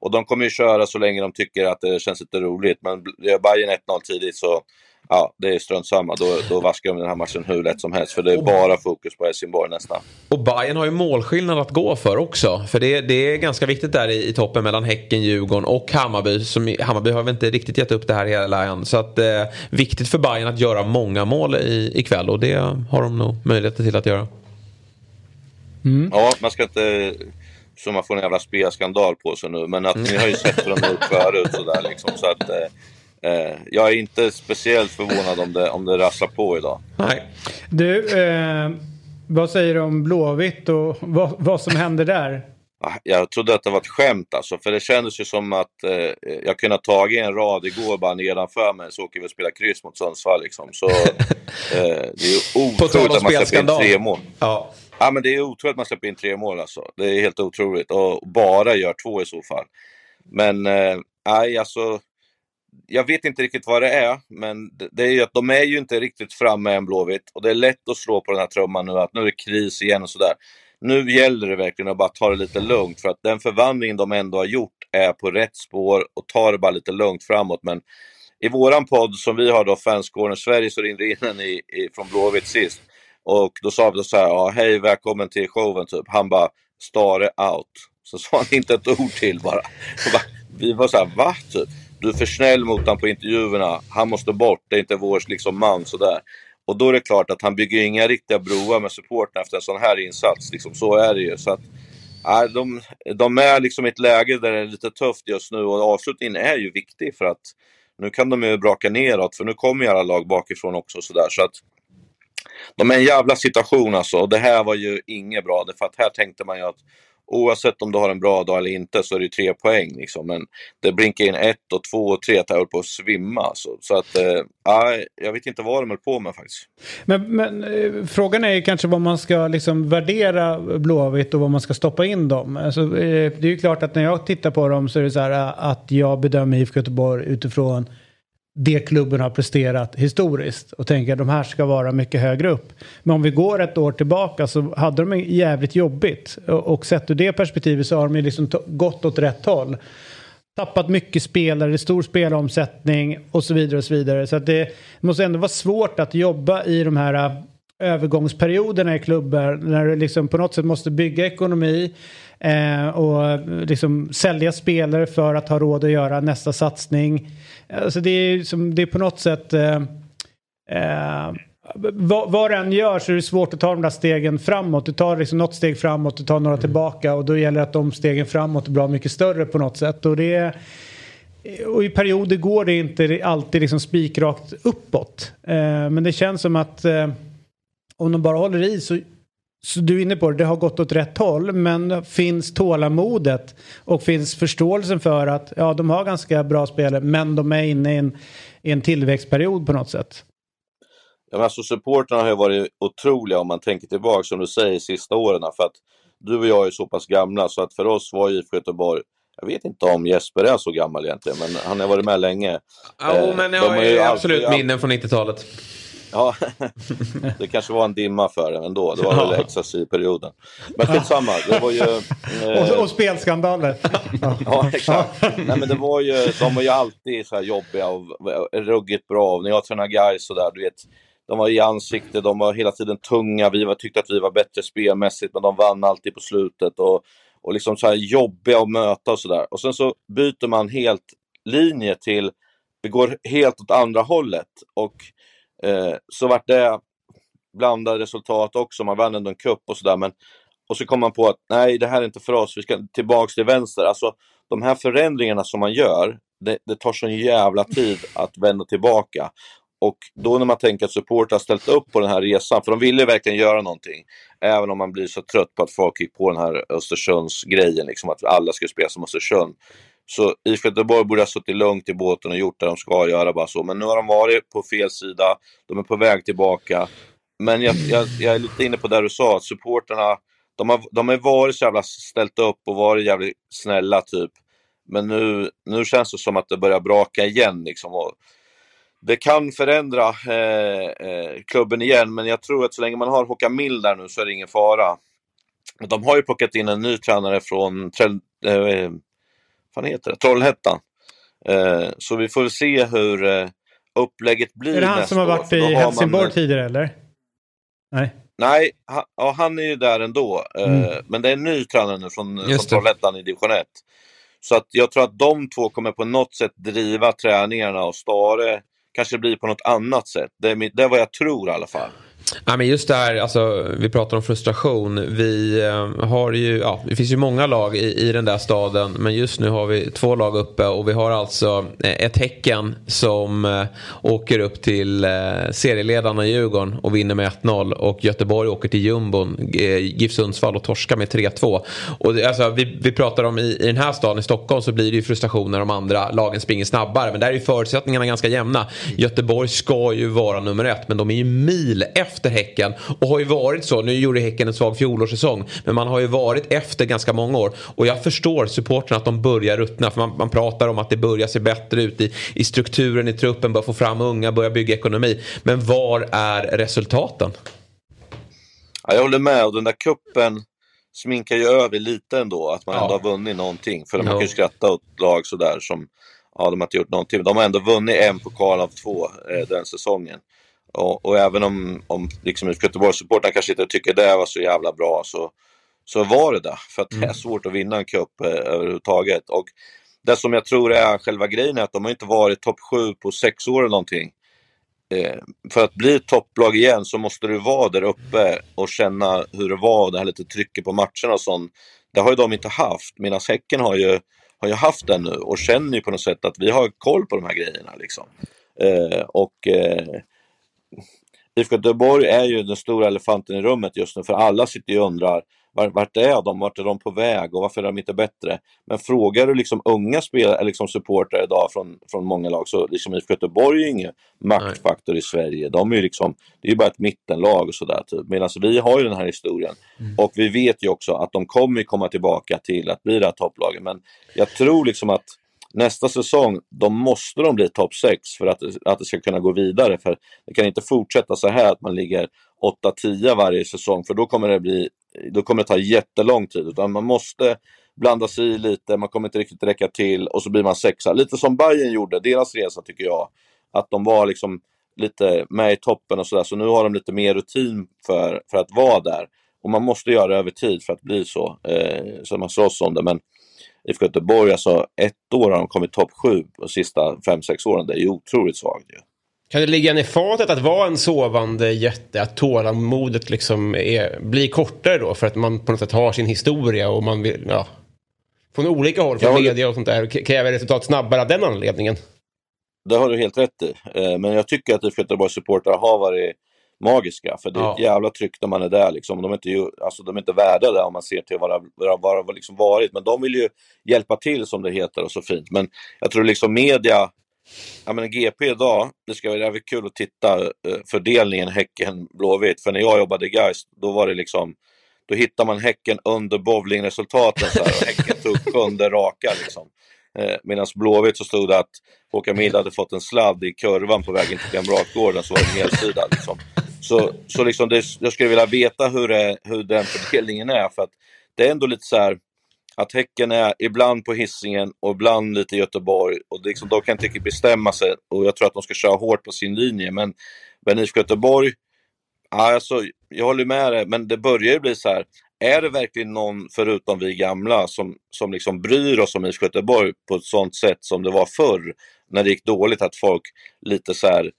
Och de kommer ju köra så länge de tycker att det känns lite roligt, men gör Bayern 1-0 tidigt så ja, det är strunt samma. Då, då vaskar de den här matchen hur lätt som helst. För det är bara fokus på Helsingborg nästan.
Och Bayern har ju målskillnad att gå för också. För det, det är ganska viktigt där i, i, toppen mellan Häcken, Djurgården och Hammarby. Som, Hammarby har väl inte riktigt gett upp det här hela än. Så att, eh, viktigt för Bayern att göra många mål i, ikväll. Och det har de nog möjligheter till att göra.
Mm. Ja, man ska inte så man får en jävla spelskandal på sig nu. Men att ni har ju sett hur de har gjort förut sådär liksom. Så att, eh, Eh, jag är inte speciellt förvånad om det, om det rasslar på idag.
Nej. Du, eh, vad säger du om Blåvitt och vad, vad som händer där?
Ah, jag trodde att det var ett skämt alltså, för det kändes ju som att eh, jag kunde ha tagit en rad igår bara nedanför mig så åker vi och spelar kryss mot Sundsvall liksom. Så eh, det är otroligt att man släpper in tre mål. Ja. ja men det är otroligt att man släpper in tre mål alltså. Det är helt otroligt och bara gör två i så fall. Men, eh, nej alltså jag vet inte riktigt vad det är, men det- är ju att de är ju inte riktigt framme än Blåvitt. Och det är lätt att slå på den här trumman nu, att nu är det kris igen och sådär. Nu gäller det verkligen att bara ta det lite lugnt, för att den förvandlingen de ändå har gjort är på rätt spår och ta det bara lite lugnt framåt. Men i våran podd som vi har då, Fanscorner Sverige, så ringde in en i, i, från Blåvitt sist. Och då sa vi så här, ja, hej välkommen till showen typ. Han bara, Stare out. Så sa han inte ett ord till bara. Och bara vi var så här, va? Typ. Du är för snäll mot honom på intervjuerna. Han måste bort, det är inte vår liksom, man sådär. Och då är det klart att han bygger inga riktiga broar med supporten efter en sån här insats. Liksom, så är det ju. Så att, äh, de, de är liksom i ett läge där det är lite tufft just nu och avslutningen är ju viktig för att nu kan de ju braka neråt för nu kommer ju alla lag bakifrån också och sådär. Så att de är en jävla situation alltså och det här var ju inget bra. För att här tänkte man ju att oavsett om du har en bra dag eller inte så är det ju tre poäng liksom. Men det blinkar in ett och två och tre att jag höll på att svimma Så, Så att, eh, nej, jag vet inte vad de höll på med faktiskt.
Men, men eh, frågan är ju kanske vad man ska liksom värdera Blåvitt och vad man ska stoppa in dem. Alltså, eh, det är ju klart att när jag tittar på dem så är det så här eh, att jag bedömer IFK Göteborg utifrån det klubben har presterat historiskt och tänker att de här ska vara mycket högre upp. Men om vi går ett år tillbaka så hade de jävligt jobbigt och, och sett ur det perspektivet så har de ju liksom gått åt rätt håll tappat mycket spelare, stor spelomsättning och så vidare och så vidare. Så att det måste ändå vara svårt att jobba i de här äh, övergångsperioderna i klubbar när du liksom på något sätt måste bygga ekonomi eh, och liksom sälja spelare för att ha råd att göra nästa satsning. Alltså det är, som, det är på något sätt eh, eh, vad, vad du än gör så är det svårt att ta de där stegen framåt. Du tar liksom något steg framåt, du tar några tillbaka och då gäller det att de stegen framåt är bra mycket större på något sätt. Och, det och i perioder går det inte alltid liksom spikrakt uppåt. Eh, men det känns som att eh, om de bara håller i så så du är inne på det, det har gått åt rätt håll men finns tålamodet och finns förståelsen för att ja, de har ganska bra spelare men de är inne i en, i en tillväxtperiod på något sätt.
Ja, men alltså, supportrarna har ju varit otroliga om man tänker tillbaka som du säger sista åren. För att du och jag är så pass gamla så att för oss var IFK Göteborg jag vet inte om Jesper är så gammal egentligen, men han har varit med länge.
Ja,
Eh,
men
de
jag
har ju
ju
alltid-
absolut minnen från 90-talet.
Ja, det kanske var en dimma för det ändå. Det var väl XSI-perioden. Men skitsamma, det var ju... eh,
Och, och spelskandaler.
Ja, exakt. Nej, men det var ju, de var ju alltid så här jobbiga och ruggigt bra. När jag tränade guys så där, du vet, de var i ansikte, de var hela tiden tunga. Vi var, tyckte att vi var bättre spelmässigt, men de vann alltid på slutet. Och, och liksom så här jobbiga att möta och sådär. Och sen så byter man helt linje till, vi går helt åt andra hållet. Och eh, så vart det blandade resultat också. Man vann ändå en cup och sådär. Och så kom man på att nej, det här är inte för oss. Vi ska tillbaks till vänster. Alltså, de här förändringarna som man gör, det, det tar sån jävla tid att vända tillbaka. Och då när man tänker att support har ställt upp på den här resan, för de ville verkligen göra någonting. Även om man blir så trött på att folk gick på den här Östersunds-grejen, liksom att alla skulle spela som Östersund. Så IFK Göteborg borde ha suttit lugnt i båten och gjort det de ska göra bara så. Men nu har de varit på fel sida, de är på väg tillbaka. Men jag, jag, jag är lite inne på det du sa, att supporterna de har, de har varit så jävla ställt upp och varit jävligt snälla typ. Men nu, nu känns det som att det börjar braka igen liksom. Och det kan förändra eh, eh, klubben igen, men jag tror att så länge man har Håkan Mild där nu så är det ingen fara. De har ju plockat in en ny tränare från eh, vad heter det? Trollhättan. Eh, så vi får väl se hur eh, upplägget blir
Är det han
nästa
som har
år,
varit
då
i
har man-
Helsingborg tidigare eller? Nej.
Nej, han, ja, han är ju där ändå. Eh,
Mm.
Men det är en ny tränare nu från, från
Just.
Trollhättan i division 1. Så att jag tror att de två kommer på något sätt driva träningarna och Stare kanske blir på något annat sätt. Det är, det är vad jag tror i alla fall.
Ja, men just det här, alltså, vi pratar om frustration. Vi eh, har ju, ja, det finns ju många lag i, i den där staden. Men just nu har vi två lag uppe och vi har alltså eh, ett Häcken som eh, åker upp till eh, serieledarna i Djurgården och vinner med 1-0. Och Göteborg åker till jumbon, eh, GIF Sundsvall och torskar med 3-2. Och det, alltså, vi, vi pratar om i, i den här staden, i Stockholm, så blir det ju frustration när de andra lagen springer snabbare. Men där är ju förutsättningarna ganska jämna. Göteborg ska ju vara nummer ett, men de är ju mil efter efter Häcken. Och har ju varit så, nu gjorde Häcken en svag fjolårssäsong. Men man har ju varit efter ganska många år. Och jag förstår supporterna att de börjar ruttna. För man, man pratar om att det börjar se bättre ut i, i strukturen i truppen. Börjar få fram unga, börjar bygga ekonomi. Men var är resultaten?
Ja, jag håller med och den där kuppen sminkar ju över lite ändå, att man
Ja.
ändå har vunnit någonting. För man kan ju skratta åt lag sådär som, ja de har inte gjort någonting. De har ändå vunnit en pokal av två eh, den säsongen. Och, och även om, om liksom Göteborgssupportrarna kanske inte tycker det var så jävla bra så, så var det det. För att det är svårt att vinna en cup eh, överhuvudtaget. Och det som jag tror är själva grejen är att de har inte varit topp sju på sex år eller någonting. Eh, för att bli topplag igen så måste du vara där uppe och känna hur det var, det här lite trycket på matcherna och sånt. Det har ju de inte haft, medan Häcken har ju, har ju haft det nu och känner ju på något sätt att vi har koll på de här grejerna. Liksom. Eh, och eh, IFK Göteborg är ju den stora elefanten i rummet just nu, för alla sitter ju och undrar var, vart är de, vart är de på väg och varför är de inte bättre? Men frågar du liksom unga spelare, liksom supportrar idag från, från många lag, så liksom IFK Göteborg är ingen maktfaktor i Sverige. De är ju liksom, det är ju bara ett mittenlag och sådär. Typ. Medan vi har ju den här historien. Och vi vet ju också att de kommer komma tillbaka till att bli det här topplaget. Men jag tror liksom att nästa säsong, då måste de bli topp 6 för att, att det ska kunna gå vidare. För det kan inte fortsätta så här att man ligger 8-10 varje säsong, för då kommer det bli då kommer det ta jättelång tid. Utan man måste blanda sig i lite, man kommer inte riktigt räcka till och så blir man sexa. Lite som Bayern gjorde, deras resa tycker jag. Att de var liksom lite med i toppen och sådär. Så nu har de lite mer rutin för, för att vara där. Och man måste göra det över tid för att bli så. Eh, så man slåss om det. Men IFK Göteborg, alltså ett år har de kommit topp sju de sista fem sex åren. Det är ju otroligt svagt ju.
Kan det ligga i fatet att vara en sovande jätte? Att tålamodet liksom är, blir kortare då? För att man på något sätt har sin historia och man vill, ja. Från olika håll, från
det-
media och sånt där. Kräver resultat snabbare av den anledningen.
Det har du helt rätt i. Eh, Men jag tycker att IFK Göteborgs supportrar har varit magiska. För det är
Ja.
ett jävla tryck när man är där. Liksom. De, är inte, alltså, de är inte värda det om man ser till vad det vad det har liksom varit. Men de vill ju hjälpa till som det heter och så fint. Men jag tror liksom media, ja men GP idag, det ska vara jävligt kul att titta eh, fördelningen Häcken-Blåvitt. För när jag jobbade i Gais, då var det liksom då hittar man Häcken under bowlingresultaten så här, och Häcken tog sjunde raka liksom. Eh, Medan Blåvitt så stod det att Håkan Mild hade fått en sladd i kurvan på vägen till Kamratgården så var det en helsida. Liksom. Så, så liksom det, jag skulle vilja veta hur, det, hur den fördelningen är. För att det är ändå lite så här att Häcken är ibland på hissingen och ibland lite i Göteborg. Och liksom, de kan inte riktigt bestämma sig och jag tror att de ska köra hårt på sin linje. Men, men IFK Göteborg, alltså, jag håller med dig, men det börjar ju bli så här. Är det verkligen någon, förutom vi gamla, som, som liksom bryr oss om IFK Göteborg på ett sånt sätt som det var förr? När det gick dåligt, att folk lite så här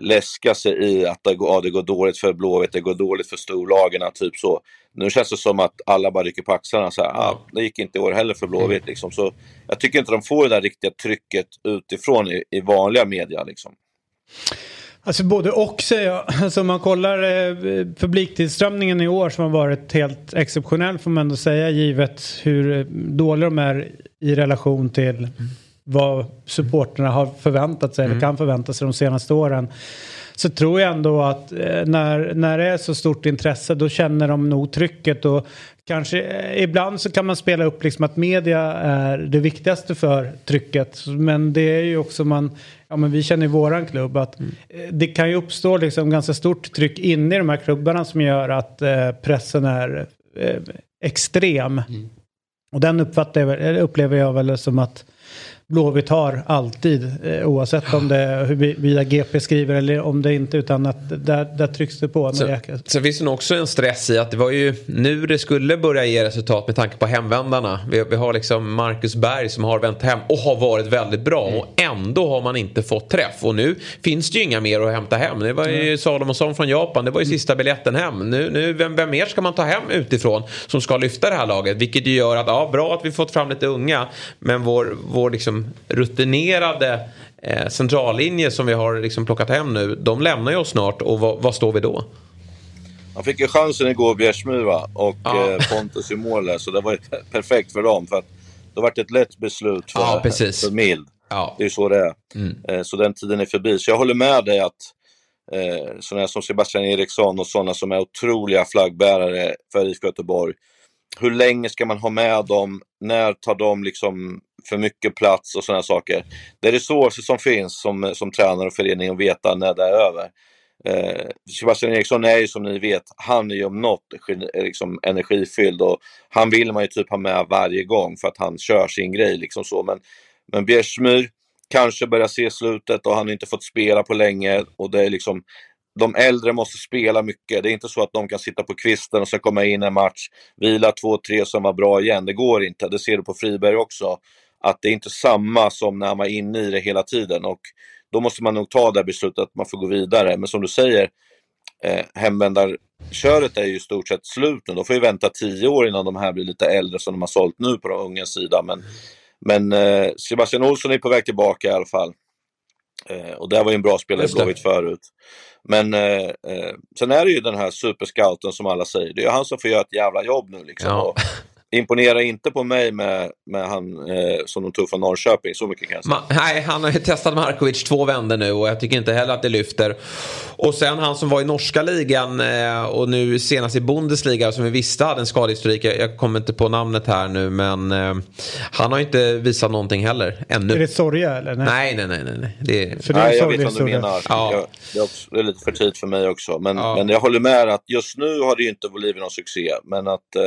läska sig i att det går, ja, det går dåligt för Blåvitt, det går dåligt för storlagen, typ så. Nu känns det som att alla bara rycker på axlarna så här, ah, det gick inte i år heller för Blåvitt liksom. Så jag tycker inte de får det där riktiga trycket utifrån i, i vanliga media liksom.
Alltså både och säger jag. Alltså om man kollar eh, publiktillströmningen i år som har varit helt exceptionell får man ändå säga givet hur eh, dåliga de är i relation till vad supporterna har förväntat sig eller kan förvänta sig de senaste åren. Så tror jag ändå att eh, när, när det är så stort intresse då känner de nog trycket och kanske eh, ibland så kan man spela upp liksom att media är det viktigaste för trycket. Men det är ju också man, ja men vi känner i våran klubb att eh, det kan ju uppstå liksom ganska stort tryck inne i de här klubbarna som gör att eh, pressen är eh, extrem. Och den uppfattar jag, upplever jag väl som att Blåvitt har alltid, eh, oavsett om det är huruvida GP skriver eller om det inte, utan att där, där trycks det på.
Sen, sen finns det nog också en stress i att det var ju nu det skulle börja ge resultat med tanke på hemvändarna. Vi, vi har liksom Marcus Berg som har vänt hem och har varit väldigt bra och ändå har man inte fått träff. Och nu finns det ju inga mer att hämta hem. Det var ju Salomonsson från Japan, det var ju sista biljetten hem. Nu, nu vem, vem mer ska man ta hem utifrån som ska lyfta det här laget? Vilket ju gör att, ja bra att vi fått fram lite unga, men vår, vår liksom rutinerade eh, centrallinje som vi har liksom plockat hem nu, de lämnar ju oss snart och vad, står vi då?
Han fick ju chansen igår, Bjärsmyr va? och
Ja.
eh, Pontus i mål där, så det var ju perfekt för dem. För att det var ett lätt beslut för,
Ja, precis.
för Mild.
Ja.
Det är ju så det är.
Mm.
Eh, så den tiden är förbi. Så jag håller med dig att eh, sådana som Sebastian Eriksson och sådana som är otroliga flaggbärare för IFK Göteborg. Hur länge ska man ha med dem? När tar de liksom för mycket plats och sådana saker? Det är resurser som finns som, som tränare och förening att veta när det är över. Eh, Sebastian Eriksson är ju som ni vet, han är ju om något eh, liksom, energifylld och han vill man ju typ ha med varje gång för att han kör sin grej liksom så. Men, men Bjärsmyr kanske börjar se slutet och han har inte fått spela på länge och det är liksom de äldre måste spela mycket. Det är inte så att de kan sitta på kvisten och sen komma in en match, vila två, tre som var bra igen. Det går inte. Det ser du på Friberg också. Att det är inte samma som när han var inne i det hela tiden. Och då måste man nog ta det beslutet att man får gå vidare. Men som du säger, eh, hemvändarköret är ju i stort sett slut nu. De får ju vänta tio år innan de här blir lite äldre som de har sålt nu på de unga sida. Men, men eh, Sebastian Olsson är på väg tillbaka i alla fall. Eh, och det var ju en bra spelare i Blåvitt förut. Men eh, eh, sen är det ju den här superscouten som alla säger. Det är ju han som får göra ett jävla jobb nu liksom.
Ja.
Och imponera inte på mig med, med han eh, som de tog från Norrköping, så mycket kan jag säga.
Ma- nej, han har ju testat Markovic två vändor nu och jag tycker inte heller att det lyfter. Och sen han som var i norska ligan eh, och nu senast i Bundesliga som vi visste hade en skadehistorik. Jag, jag kommer inte på namnet här nu men eh, han har ju inte visat någonting heller ännu.
Är det Sorja eller?
Nej, nej, nej. nej, nej. Det,
För det är
Nej, jag vet vad du menar.
Ja.
Jag, det, är också, det är lite för tidigt för mig också. Men,
Ja.
men jag håller med att just nu har det ju inte blivit någon succé. Men att eh,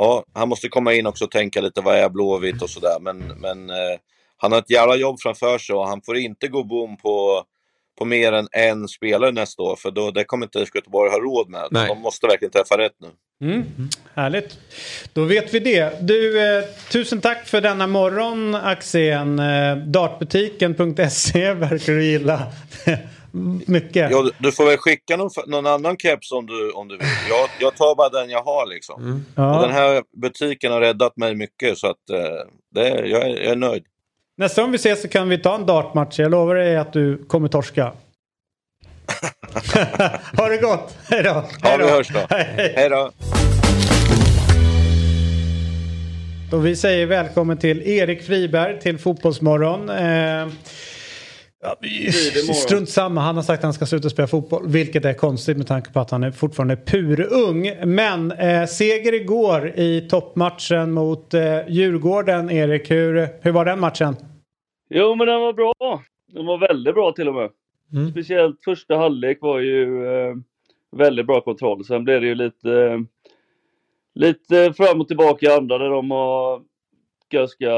ja, han måste komma in också och tänka lite vad är Blåvitt och sådär. Men, men eh, han har ett jävla jobb framför sig och han får inte gå boom på, på mer än en spelare nästa år. För då, det kommer inte IFK Göteborg ha råd med.
Nej.
De måste verkligen träffa rätt nu.
Mm. Härligt. Då vet vi det. Du, eh, tusen tack för denna morgon Axén. Eh, dartbutiken.se verkar du gilla. Mycket.
Ja, du- får väl skicka någon, någon annan keps om du, om du vill. Jag, jag tar bara den jag har liksom.
Mm.
Ja.
Och den här butiken har räddat mig mycket så att eh, det, jag, är, jag är nöjd.
Nästa gång vi ses så kan vi ta en dartmatch. Jag lovar dig att du kommer torska. ha det gott. Hej då.
Ja, vi hörs då.
Hej.
Hej då.
Och vi säger välkommen till Erik Friberg till Fotbollsmorgon. Eh, ja, strunt samma, han har sagt att han ska sluta spela fotboll. Vilket är konstigt med tanke på att han är fortfarande purung. Men eh, seger igår i toppmatchen mot eh, Djurgården. Erik, hur, hur var den matchen?
Jo, men den var bra. Den var väldigt bra till och med.
Mm.
Speciellt första halvlek var ju eh, väldigt bra kontroll. Sen blev det ju lite, eh, lite fram och tillbaka i andra där de har ganska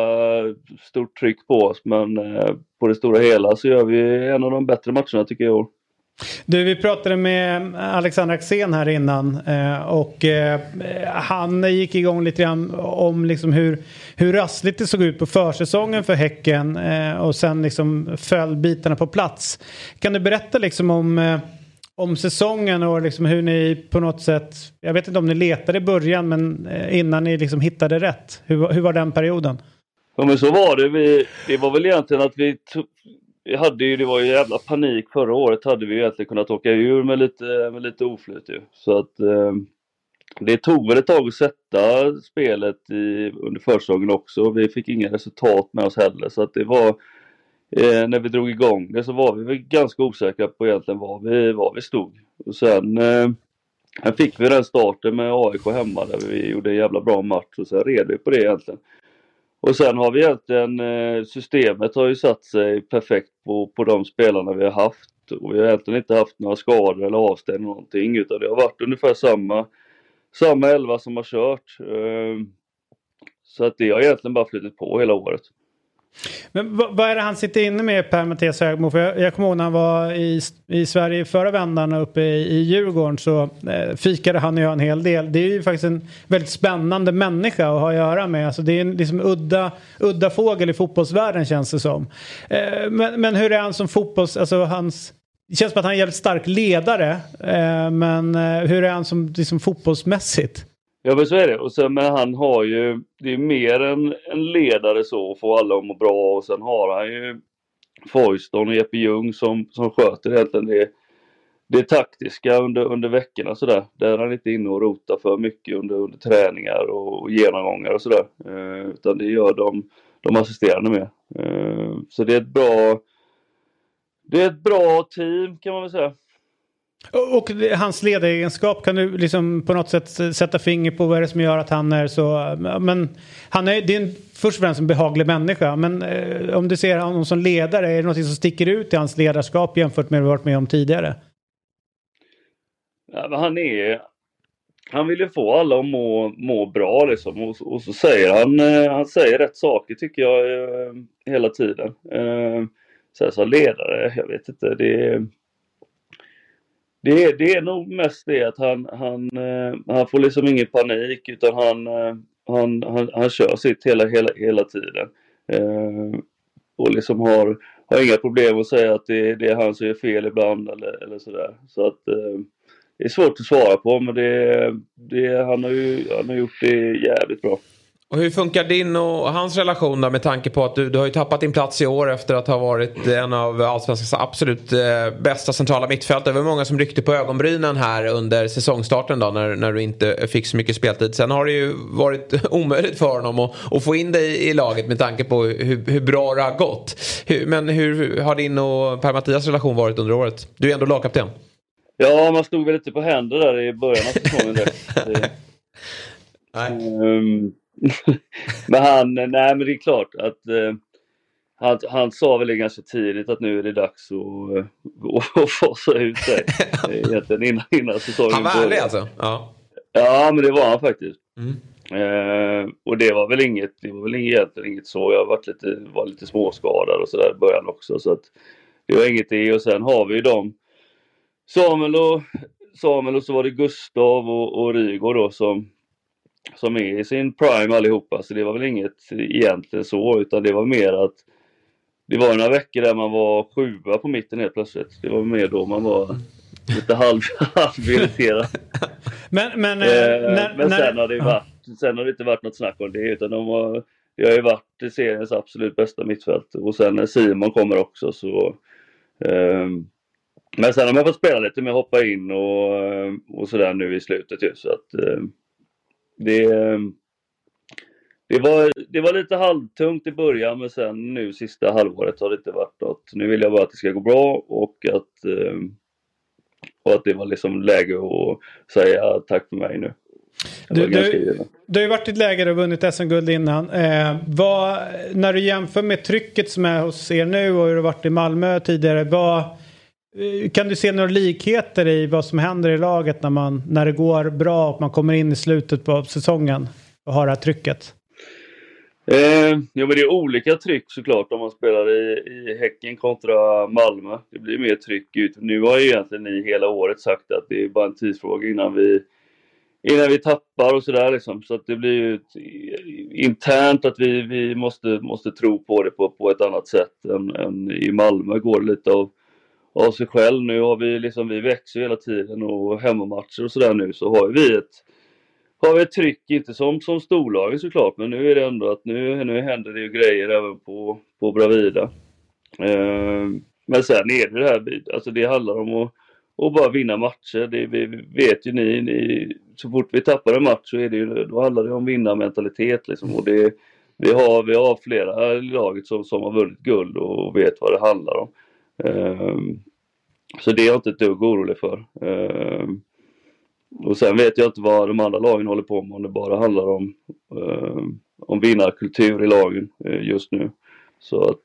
stort tryck på oss. Men eh, på det stora hela så gör vi en av de bättre matcherna tycker jag i år.
Du, vi pratade med Alexander Axén här innan eh, och eh, han gick igång lite grann om liksom hur, hur rassligt det såg ut på försäsongen för Häcken och sen liksom föll bitarna på plats. Kan du berätta liksom om, om säsongen och liksom hur ni på något sätt, jag vet inte om ni letade i början men eh, innan ni liksom hittade rätt. Hur, var- hur var den perioden?
Ja men så var det. Vi, det var väl egentligen att vi, vi hade ju, det var ju jävla panik förra året hade vi ju egentligen kunnat åka ur med lite, med lite oflyt ju. Så att eh, det tog väl ett tag att sätta spelet i, under försäsongen också. Vi fick inga resultat med oss heller så att det var eh, när vi drog igång det så var vi väl ganska osäkra på egentligen var vi, var vi stod. Och sen eh, fick vi den starten med AIK hemma där vi gjorde en jävla bra match och sen red vi på det egentligen. Och sen har vi egentligen, eh, systemet har ju satt sig perfekt på, på de spelarna vi har haft. Och vi har egentligen inte haft några skador eller avstängningar någonting utan det har varit ungefär samma, samma elva som har kört. Eh, Så att det har egentligen bara flutit på hela året.
Men vad, är det han sitter inne med Per Mattias Högmo? För jag, jag kommer ihåg när han var i, i Sverige förra vändan uppe i, i Djurgården så eh, fikade han och jag en hel del. Det är ju faktiskt en väldigt spännande människa att ha att göra med. Alltså det är en liksom udda, udda fågel i fotbollsvärlden känns det som. Eh, men, men hur är han som fotbolls... Alltså hans, det känns som att han är en jävligt stark ledare. Eh, men eh, hur är han som liksom, fotbollsmässigt?
Ja men så är det. Och sen, men han har ju, det är mer en, en ledare så, får alla att må bra och sen har han ju Foyston och Jeppe Ljung som, som sköter egentligen det, det taktiska under, under veckorna sådär. Där är han inte inne och rotar för mycket under, under träningar och, och genomgångar och sådär. Eh, utan det gör de, de assisterande med. Eh, så det är ett bra det är ett bra team kan man väl säga.
Och, hans ledaregenskap, kan du liksom på något sätt sätta finger på vad är det som gör att han är så... Men han är, det är en, först och främst en behaglig människa. Men eh, om du ser honom som ledare, är det något som sticker ut i hans ledarskap jämfört med vad du varit med om tidigare?
Ja, men han är... Han vill ju få alla att må, må bra liksom. Och, och så säger han, eh, han säger rätt saker tycker jag eh, hela tiden. Eh, här som ledare, jag vet inte. Det är, det är, det är nog mest det att han, han, eh, han får liksom ingen panik utan han, eh, han, han, han kör sitt hela, hela, hela tiden. Eh, och liksom har, har inga problem att säga att det, det är han som gör fel ibland eller, eller sådär. Så att eh, det är svårt att svara på men det, det, han, har ju, han har gjort det jävligt bra.
Och hur funkar din och hans relation då med tanke på att du, du har ju tappat din plats i år efter att ha varit en av Allsvenskans absolut eh, bästa centrala mittfältare. Det var många som ryckte på ögonbrynen här under säsongstarten då när, när du inte fick så mycket speltid. Sen har det ju varit omöjligt för honom att, att få in dig i laget med tanke på hur, hur bra det har gått. Hur, men hur har din och Per-Mattias relation varit under året? Du är ändå lagkapten.
Ja, man stod väl lite på händer där i början av säsongen. där. men han, nej men det är klart att eh, han, han sa väl det ganska tidigt att nu är det dags att, eh, att, att fasa ut sig. Eh, Egentligen innan, innan säsongen
Han var ärlig alltså? Ja.
Ja, men det var han faktiskt.
Mm.
Eh, och det var väl inget, det var väl inget, egentligen inget så. Jag varit lite, var lite småskadad och sådär i början också. Så att det var inget det. Och sen har vi ju dem, Samuel och, Samuel och så var det Gustav och, och Rygaard då som, som är i sin prime allihopa. Så det var väl inget egentligen så, utan det var mer att det var några veckor där man var sjua på mitten helt plötsligt. Det var mer då man var lite halv, halvirriterad.
Men, men, eh,
Eh,
när,
men
när,
sen har det varit, sen har det inte varit något snack om det utan de har, det har ju varit seriens absolut bästa mittfält och sen när Simon kommer också så ehm, men sen har man fått spela lite med hoppa in och, eh, och sådär nu i slutet ju så att ehm, det ehm, det var, det var lite halvtungt i början men sen nu sista halvåret har det inte varit något. Nu vill jag bara att det ska gå bra och att, ehm, och att det var liksom läge att säga tack för mig nu.
Du, du, du har ju varit i ett läge och vunnit SM-guld innan. Eh, vad, när du jämför med trycket som är hos er nu och hur det har varit i Malmö tidigare. Vad, Eh, kan du se några likheter i vad som händer i laget när, man, när det går bra och man kommer in i slutet på säsongen och har det här trycket?
Eh, ja men det är olika tryck såklart om man spelar i, i Häcken kontra Malmö. Det blir mer tryck ut. Nu har ju egentligen ni hela året sagt att det är bara en tidsfråga innan vi innan vi tappar och sådär liksom. Så att det blir ju ett, internt att vi, vi måste, måste tro på det på, på ett annat sätt än, än i Malmö går det lite av, av sig själv. Nu har vi liksom, vi växer hela tiden och hemmamatcher och sådär nu så har vi ett har vi ett tryck, inte som, som storlagen såklart, men nu är det ändå att nu, nu händer det ju grejer även på, på Bravida. Eh, men sen är det det här, alltså det handlar om att, att bara vinna matcher. Det, vi vet ju ni, ni, så fort vi tappar en match så är det ju, då handlar det om vinnarmentalitet liksom. Och det, vi, har, vi har flera i laget som, som har vunnit guld och vet vad det handlar om. Eh, så det är jag inte ett dugg orolig för. Eh, och sen vet jag inte vad de andra lagen håller på med om det bara handlar om, eh, om vinnarkultur i lagen eh, just nu. Så att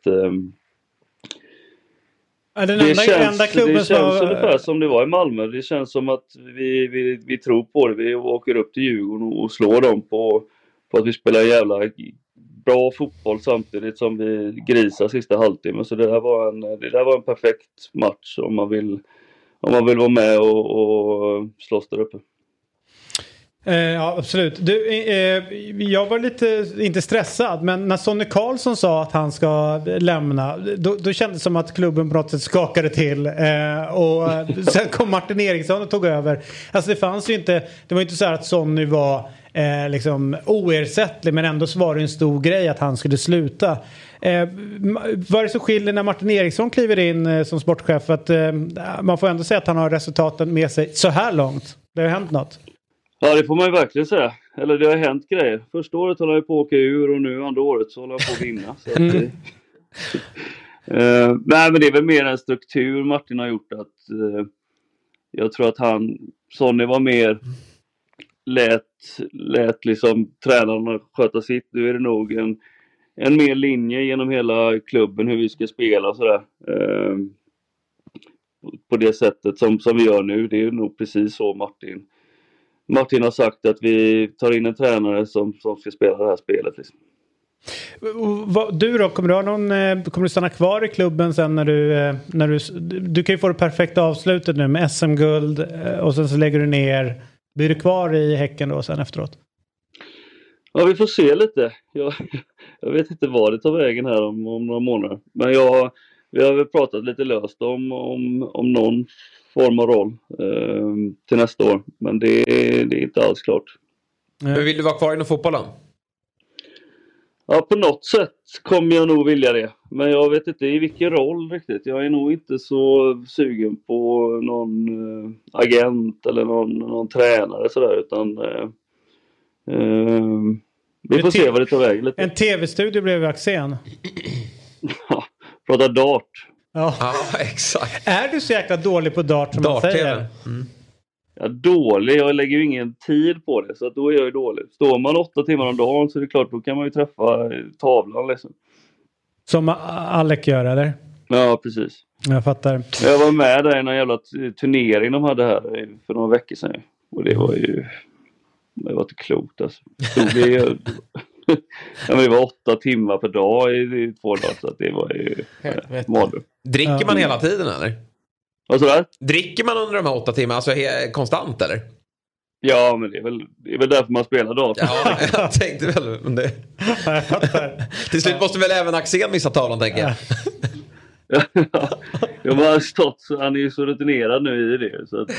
Ja, den
det
enda,
känns,
enda klubben
det känns
har-
ungefär som det var i Malmö. Det känns som att vi, vi, vi tror på det. Vi åker upp till Djurgården och, och slår dem på, på att vi spelar jävla bra fotboll samtidigt som vi grisar sista halvtimmen. Så det där var en, det där var en perfekt match om man vill, om man vill vara med och, och slåss där uppe.
Eh, ja, absolut. Du, eh, jag var lite, inte stressad, men när Sonny Karlsson sa att han ska lämna, då, då kändes det som att klubben på något sätt skakade till. Eh, och eh, sen kom Martin Eriksson och tog över. Alltså det fanns ju inte, det var ju inte så här att Sonny var eh, liksom oersättlig, men ändå så var det en stor grej att han skulle sluta. Eh, vad är det som skiljer när Martin Eriksson kliver in eh, som sportchef? Att, eh, man får ändå säga att han har resultaten med sig så här långt. Det har hänt något.
Ja, det får man ju verkligen säga. Eller det har hänt grejer. Första året håller jag på att åka ur och nu andra året så håller jag på att vinna. Att, det- Eh, nej, men det är väl mer en struktur Martin har gjort att eh, Jag tror att han, Sonny var mer, lät, lät liksom tränarna sköta sitt. Nu är det nog en, en mer linje genom hela klubben hur vi ska spela och sådär. Eh, på det sättet som, som vi gör nu. Det är nog precis så Martin, Martin har sagt att vi tar in en tränare som, som ska spela det här spelet. Liksom.
Du då, kommer du, ha någon, eh, kommer du stanna kvar i klubben sen när du, eh, när du... Du kan ju få det perfekta avslutet nu med SM-guld eh, och sen så lägger du ner. Blir du kvar i Häcken då sen efteråt?
Ja, vi får se lite. Jag, jag vet inte vad det tar vägen här om, om några månader. Men jag, vi har väl pratat lite löst om, om, om någon form av roll eh, till nästa år. Men det, det är inte alls klart.
Men vill du vara kvar inom fotbollen?
Ja, på något sätt kommer jag nog vilja det. Men jag vet inte i vilken roll riktigt. Jag är nog inte så sugen på någon eh, agent eller någon, någon tränare sådär utan eh, eh, vi får se vad det tar vägen lite.
En tv-studio blev Axén.
Prata dart.
Ja.
ja, exakt.
Är du så jäkla dålig på dart som man
Dart-TV.
säger?
Ja, dålig. Jag lägger ju ingen tid på det så att då är jag ju dålig. Står man åtta timmar om dagen så är det klart då kan man ju träffa eh, tavlan liksom.
Som Alec gör eller?
Ja, precis.
Jag fattar.
Jag var med där i någon jävla turnering de hade här i- för några veckor sedan. ju. Och det var ju... Det var inte klokt alltså. Stod vi, ja, men det var åtta timmar per dag i, i två dagar så att det var ju eh, mardröm.
Dricker man hela tiden eller?
Vad sa du?
Dricker man under de här åtta timmarna, alltså konstant eller?
Ja, men det är väl, det är väl därför man spelar dart.
Ja, jag tänkte väl. Men det... Till slut måste väl även Axén missa tavlan tänker jag.
Jag har bara stått, så- han är ju så rutinerad nu i det. Så att,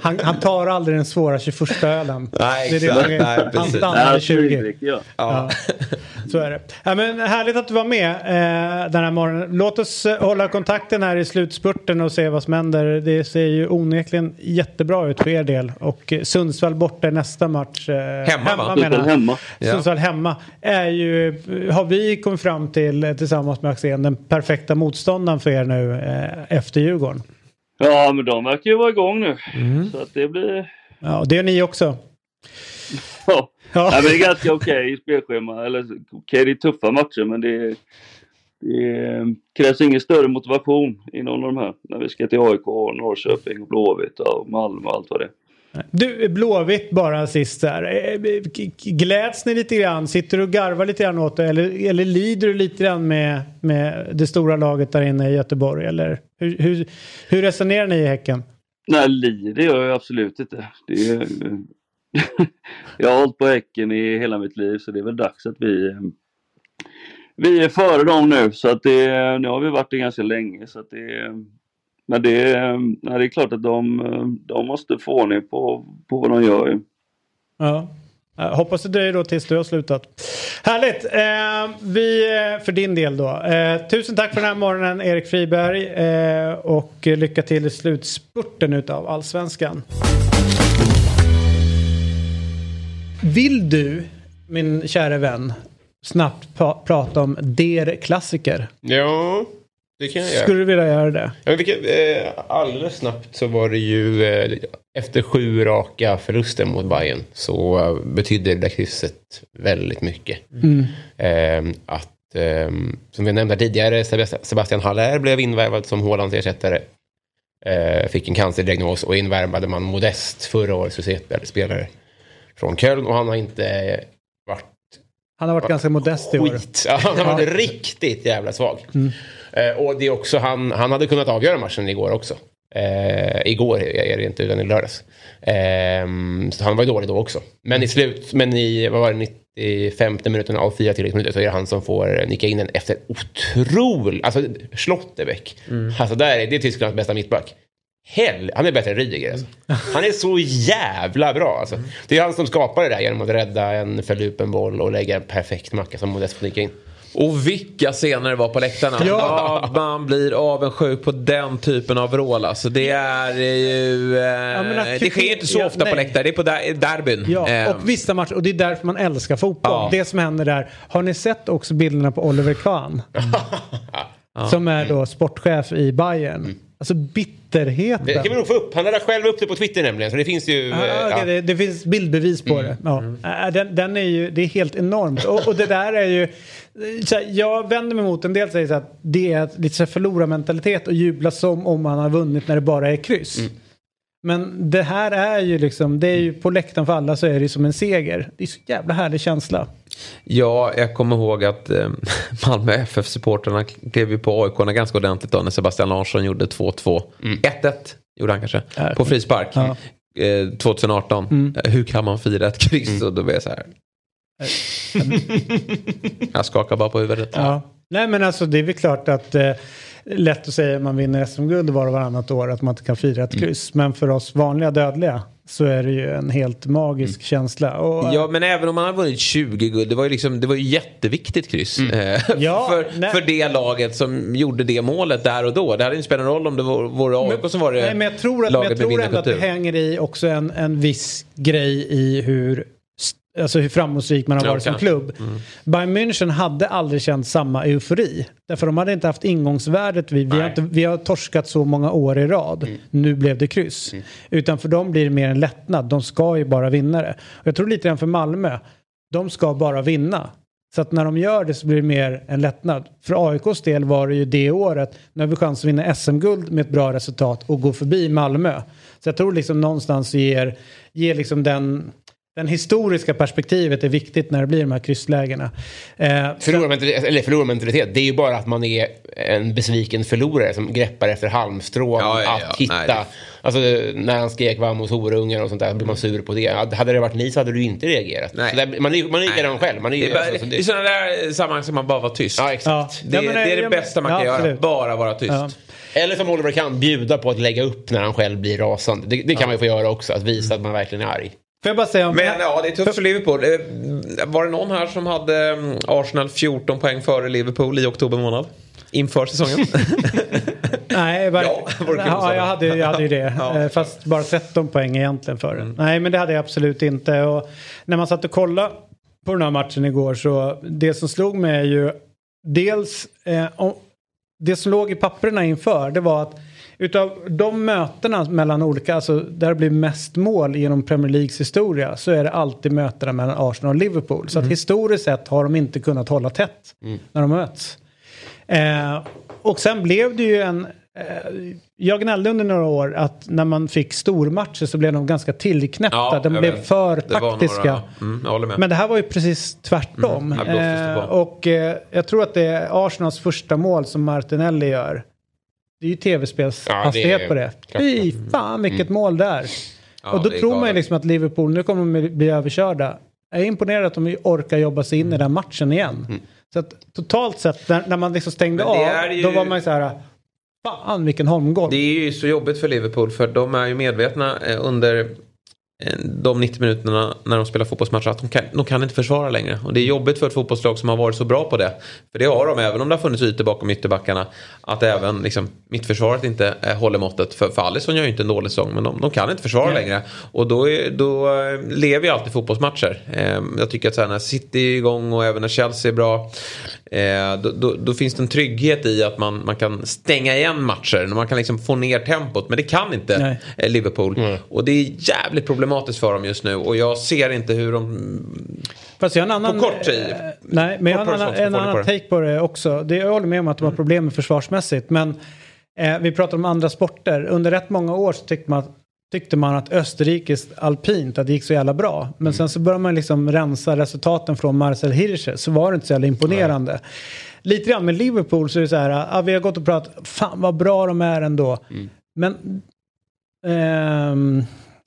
Han, han tar aldrig den svåra 21 ölen.
Nej,
Det är det
exakt. Nej,
han stannar vid 20.
smygdricker jag.
Ja. Så är det. Ja, men härligt att du var med eh, den här morgonen. Låt oss eh, hålla kontakten här i slutspurten och se vad som händer. Det ser ju onekligen jättebra ut för er del. Och Sundsvall borta i nästa match. Eh,
Hemma, va?
menar.
Hemma.
Ja.
Sundsvall hemma är ju, har vi kommit fram till eh, tillsammans med Axén den perfekta motståndaren för er nu eh, efter Djurgården.
Ja, men de verkar ju vara igång nu.
Mm.
Så att det blir...
Ja, det är ni också.
Ja.
Ja.
Men det är ganska okej spelschema. Eller okej, det är tuffa matcher men det, det krävs ingen större motivation inom de här. När vi ska till AIK, Norrköping, Blåvitt och Malmö och allt vad det är.
Du, Blåvitt bara sist där. Eh, gläds ni lite grann? Sitter du och garvar lite grann åt det? Eller, eller lider du lite grann med, med det stora laget där inne i Göteborg? Eller hur, hur, hur resonerar ni i Häcken?
Nej, lider gör jag absolut inte. Det är, jag har hållit på Häcken i hela mitt liv så det är väl dags att vi vi är före dem nu så att det, nu har vi varit det ganska länge så att det men det, nej, det är klart att de, de måste få ordning på, på vad de gör.
Ja. Hoppas det dröjer då tills du har slutat. Härligt! Eh, vi, eh, för din del då. Eh, tusen tack för den här morgonen Erik Friberg. Eh, och lycka till i slutspurten utav Allsvenskan. Vill du, min kära vän, snabbt pa- prata om Der Klassiker?
Ja, det kan jag göra.
Skulle du vilja göra det?
Ja, vilket, eh, alldeles snabbt så var det ju eh, efter sju raka förluster mot Bayern så eh, betydde det där krysset väldigt mycket.
Mm.
Eh, att, eh, som vi nämnde tidigare, Sebast- Sebastian Haller blev invärvad som Haalands ersättare. Eh, fick en cancerdiagnos och invärvade man Modest, förra årets spelare från Köln och han har inte varit
Han har varit ganska modest i år.
Ja, han har varit riktigt jävla svag. Eh, och det är också, han, han hade kunnat avgöra matchen igår också. Eh, igår är det inte, utan i lördags. Eh, så han var ju dålig då också. Men i slut, men i, vad var det, 95 minuten av fyra tilläggsminuter så är det han som får nicka in den efter otrolig, alltså Schlotterbeck. Alltså där är det är Tysklands bästa mittback. Hell, han är bättre än Rydiger alltså. Han är så jävla bra alltså. Det är han som skapar det där genom att rädda en förlupen boll och lägga en perfekt macka som Modest får nicka in.
Och vilka scener det var på läktarna.
Ja.
man blir avundsjuk på den typen av vrål. Alltså, det är ju... Eh,
att
det sker inte så
ja,
ofta
nej.
på läktare. Det är på der- derbyn.
Ja,
Eh,
och vissa matcher. Och det är därför man älskar fotboll.
Ja.
Det som händer där. Har ni sett också bilderna på Oliver Kahn? Som är då sportchef i Bayern. alltså bitterheten.
Det kan vi nog få upp. Han laddar själv upp det på Twitter nämligen. Så det finns ju...
Ja,
eh,
okej,
ja.
det, det finns bildbevis på det. Ja. Äh, Den, den är ju, det är helt enormt. Och, och det där är ju... Så här, jag vänder mig mot en del säger så att det är lite så här förlorarmentalitet och jubla som om man har vunnit när det bara är kryss. Men det här är ju liksom, det är ju på läktaren för alla så är det som en seger. Det är så jävla härlig känsla.
Ja, jag kommer ihåg att eh, Malmö FF-supporterna klev ju på AIK ganska ordentligt då när Sebastian Larsson gjorde 2-2. 1-1 gjorde han kanske.
Äh,
På frispark.
Ja.
Eh, 2018.
Mm.
Eh, Hur kan man fira ett kryss? Och då blir jag så här. Jag skakar bara på huvudet.
Ja. Nej men alltså det är väl klart att eh, lätt att säga att man vinner SM-guld var och varannat år att man inte kan fira ett kryss. Men för oss vanliga dödliga så är det ju en helt magisk känsla. Och,
Ja, men även om man har vunnit 20 guld, det var ju, liksom, det var ju jätteviktigt kryss. eh,
Ja,
för,
nej.
för det laget som gjorde det målet där och då. Det hade inte spelat någon roll om det var, vore AIK som var det
Nej, men jag tror, att, men jag
med
tror ändå att det hänger i också en, en viss grej i hur, alltså hur framgångsrik man har varit som
kanske.
klubb. Bayern München hade aldrig känt samma eufori. Därför de hade inte haft ingångsvärdet. Vi, vi, har, inte, vi har torskat så många år i rad. Nu blev det kryss. Utan för dem blir det mer en lättnad. De ska ju bara vinna det. Och jag tror lite grann för Malmö. De ska bara vinna. Så att när de gör det så blir det mer en lättnad. För AIKs del var det ju det året. Nu har vi chans att vinna SM-guld med ett bra resultat och gå förbi Malmö. Så jag tror liksom någonstans ger, ger liksom den, den historiska perspektivet är viktigt när det blir de här krysslägena. Eh,
Förlorarmentalitet, eller förlorarmentalitet, det är ju bara att man är en besviken förlorare som greppar efter halmstrån
Ja, ja, ja.
att hitta.
Nej,
Alltså när han skrek vamos horungar och sånt där, blir man sur på det. Hade det varit ni så hade du inte reagerat. Där, man är man är likadan själv. Man är,
Det
ju-
är bara,
alltså, så det-
I sådana där sammanhang ska man bara vara tyst.
Ja, exakt.
Det,
Ja, men,
det är
ja,
det bästa man kan
ja,
göra.
absolut.
Bara vara tyst.
Ja.
Eller som Oliver kan bjuda på att lägga upp när han själv blir rasande. Det, det kan man ju få göra också, att visa att man verkligen är arg.
Får jag bara säga om...
Men ja, det är tufft för Liverpool. Eh, Var det någon här som hade mm, Arsenal 14 poäng före Liverpool i oktober månad? Inför säsongen?
Nej, bara,
Ja,
ja, jag, hade, jag hade ju det.
Ja. Mm.
Eh, Fast bara 13 poäng egentligen för det. Nej, men det hade jag absolut inte. Och när man satt och kollade på den här matchen igår så det som slog mig är ju dels eh, om, det som låg i papperna inför det var att utav de mötena mellan olika, alltså där det blir mest mål genom Premier Leagues historia så är det alltid mötena mellan Arsenal och Liverpool. Så att historiskt sett har de inte kunnat hålla tätt när de möts. Eh, och sen blev det ju en... Eh, jag gnällde under några år att när man fick stormatcher så blev de ganska tillknäppta. de
jag
blev
vet.
för
Det
taktiska.
Några, mm.
Men det här var ju precis tvärtom.
Mm,
eh, och eh, jag tror att det är Arsenals första mål som Martinelli gör. Det är ju tv-spelshastighet
Ja,
på det. Fy fan vilket mål där.
Mm. Ja,
och då tror man ju liksom att Liverpool, nu kommer de bli överkörda. Jag är imponerad att de orkar jobba sig in i den matchen igen. Så att totalt sett, när, när man liksom stängde
Mm.
Av,
ju-
då var man ju så här, fan vilken holmgård.
Det är ju så jobbigt för Liverpool för de är ju medvetna eh, under de 90 minuterna när de spelar fotbollsmatcher att de kan, de kan inte försvara längre. Och det är jobbigt för ett fotbollslag som har varit så bra på det. För det har de, även om det har funnits ytor bakom ytterbackarna. Att även liksom, mittförsvaret inte eh, håller måttet. För, för Alisson gör ju inte en dålig säsong men de, de kan inte försvara längre. Och då, är, då eh, lever ju alltid fotbollsmatcher. Eh, jag tycker att så här, när City är igång och även när Chelsea är bra. Eh, då, då, då finns det en trygghet i att man, man kan stänga igen matcher. Man kan liksom få ner tempot. Men det kan inte
Nej.
eh, Liverpool. Och det är jävligt problematiskt för dem just nu. Och jag ser inte hur de...
Fast jag har en annan...
På kort tid.
eh, Nej, men jag har en annan, en annan take på det också. Det, jag håller med om att de har problem med försvarsmässigt. Men eh, vi pratar om andra sporter. Under rätt många år så tyckte man, tyckte man att österrikiskt alpint, att det gick så jävla bra. Men sen så började man liksom rensa resultaten från Marcel Hirscher. Så var det inte så jävla imponerande. Lite grann med Liverpool så är det så här, ah, vi har gått och pratat, fan vad bra de är ändå. Men...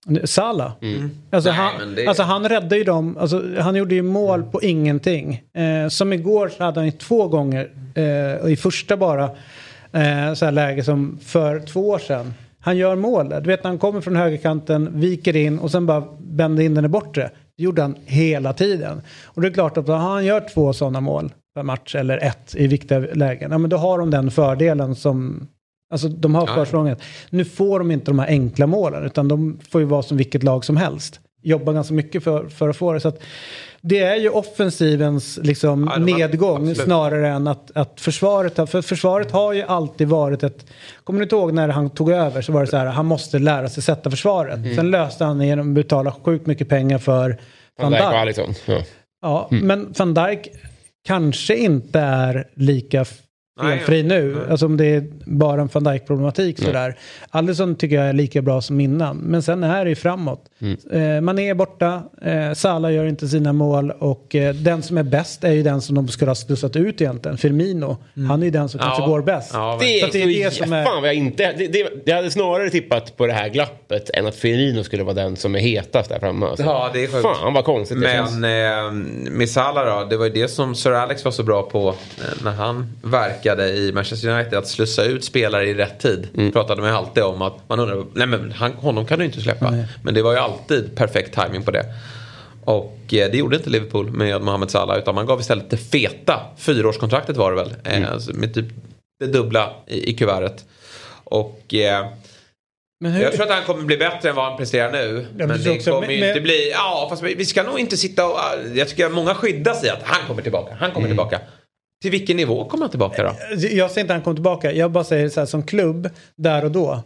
Ehm, Salah. Alltså,
Nej,
han,
det-
alltså han räddade ju dem, alltså, han gjorde ju mål på ingenting. Eh, som igår så hade han ju två gånger, eh, i första bara, eh, så här läge som för två år sedan. Han gör mål där. Du vet när han kommer från högerkanten, viker in och sen bara vänder in den i bortre. Det gjorde han hela tiden. Och det är klart att han gör två sådana mål per match eller ett i viktiga lägen. Ja, men då har de den fördelen som Alltså de har
Ja.
försprånget. Nu får de inte de här enkla målen utan de får ju vara som vilket lag som helst. jobba ganska mycket för, för att få det. Så att det är ju offensivens liksom,
Ja,
nedgång
absolut.
snarare än att, att försvaret för försvaret har ju alltid varit ett, kommer du inte ihåg när han tog över så var det så här, han måste lära sig sätta försvaret.
Mm.
Sen löste han genom att betala sjukt mycket pengar för
Van Dijk och Alisson. Ja.
Ja,
Mm.
men van Dijk kanske inte är lika felfri nu.
Nej.
Alltså om det är bara en van Dijk-problematik sådär. Alisson tycker jag är lika bra som innan. Men sen är det ju framåt.
Mm.
Eh, Mané är borta, eh, Salah gör inte sina mål och eh, den som är bäst är ju den som de skulle ha slussat ut egentligen. Firmino. Han är ju den som kanske
Ja.
går bäst.
Ja,
Det
Så
är,
det är det som är...
Fan vad jag inte... Det, det, jag hade snarare tippat på det här glappet än att Firmino skulle vara den som är hetast där framme. Alltså.
Ja, det är sjukt.
Fan vad konstigt det känns.
Men eh, med Salah då, det var ju det som Sir Alex var så bra på eh, när han verkade i Manchester United. Att slussa ut spelare i rätt tid.
Mm.
Pratade man ju alltid om att man undrar, nej men han, honom kan du inte släppa. Men det var ju alltid perfekt timing på det. Och eh, det gjorde inte Liverpool med Mohamed Salah utan man gav istället det feta fyraårskontraktet var det väl.
Mm.
Eh, alltså med typ det dubbla i, i kuvertet. Och eh,
Men hur,
jag tror att han kommer bli bättre än vad han presterar nu.
men
men
du
det kommer ju
men-
inte bli... Ja, fast vi ska nog inte sitta och... Jag tycker att många skyddas i att han kommer tillbaka. Han kommer tillbaka. Till vilken nivå kommer han tillbaka då?
Jag säger inte att han kommer tillbaka. Jag bara säger så här som klubb, där och då.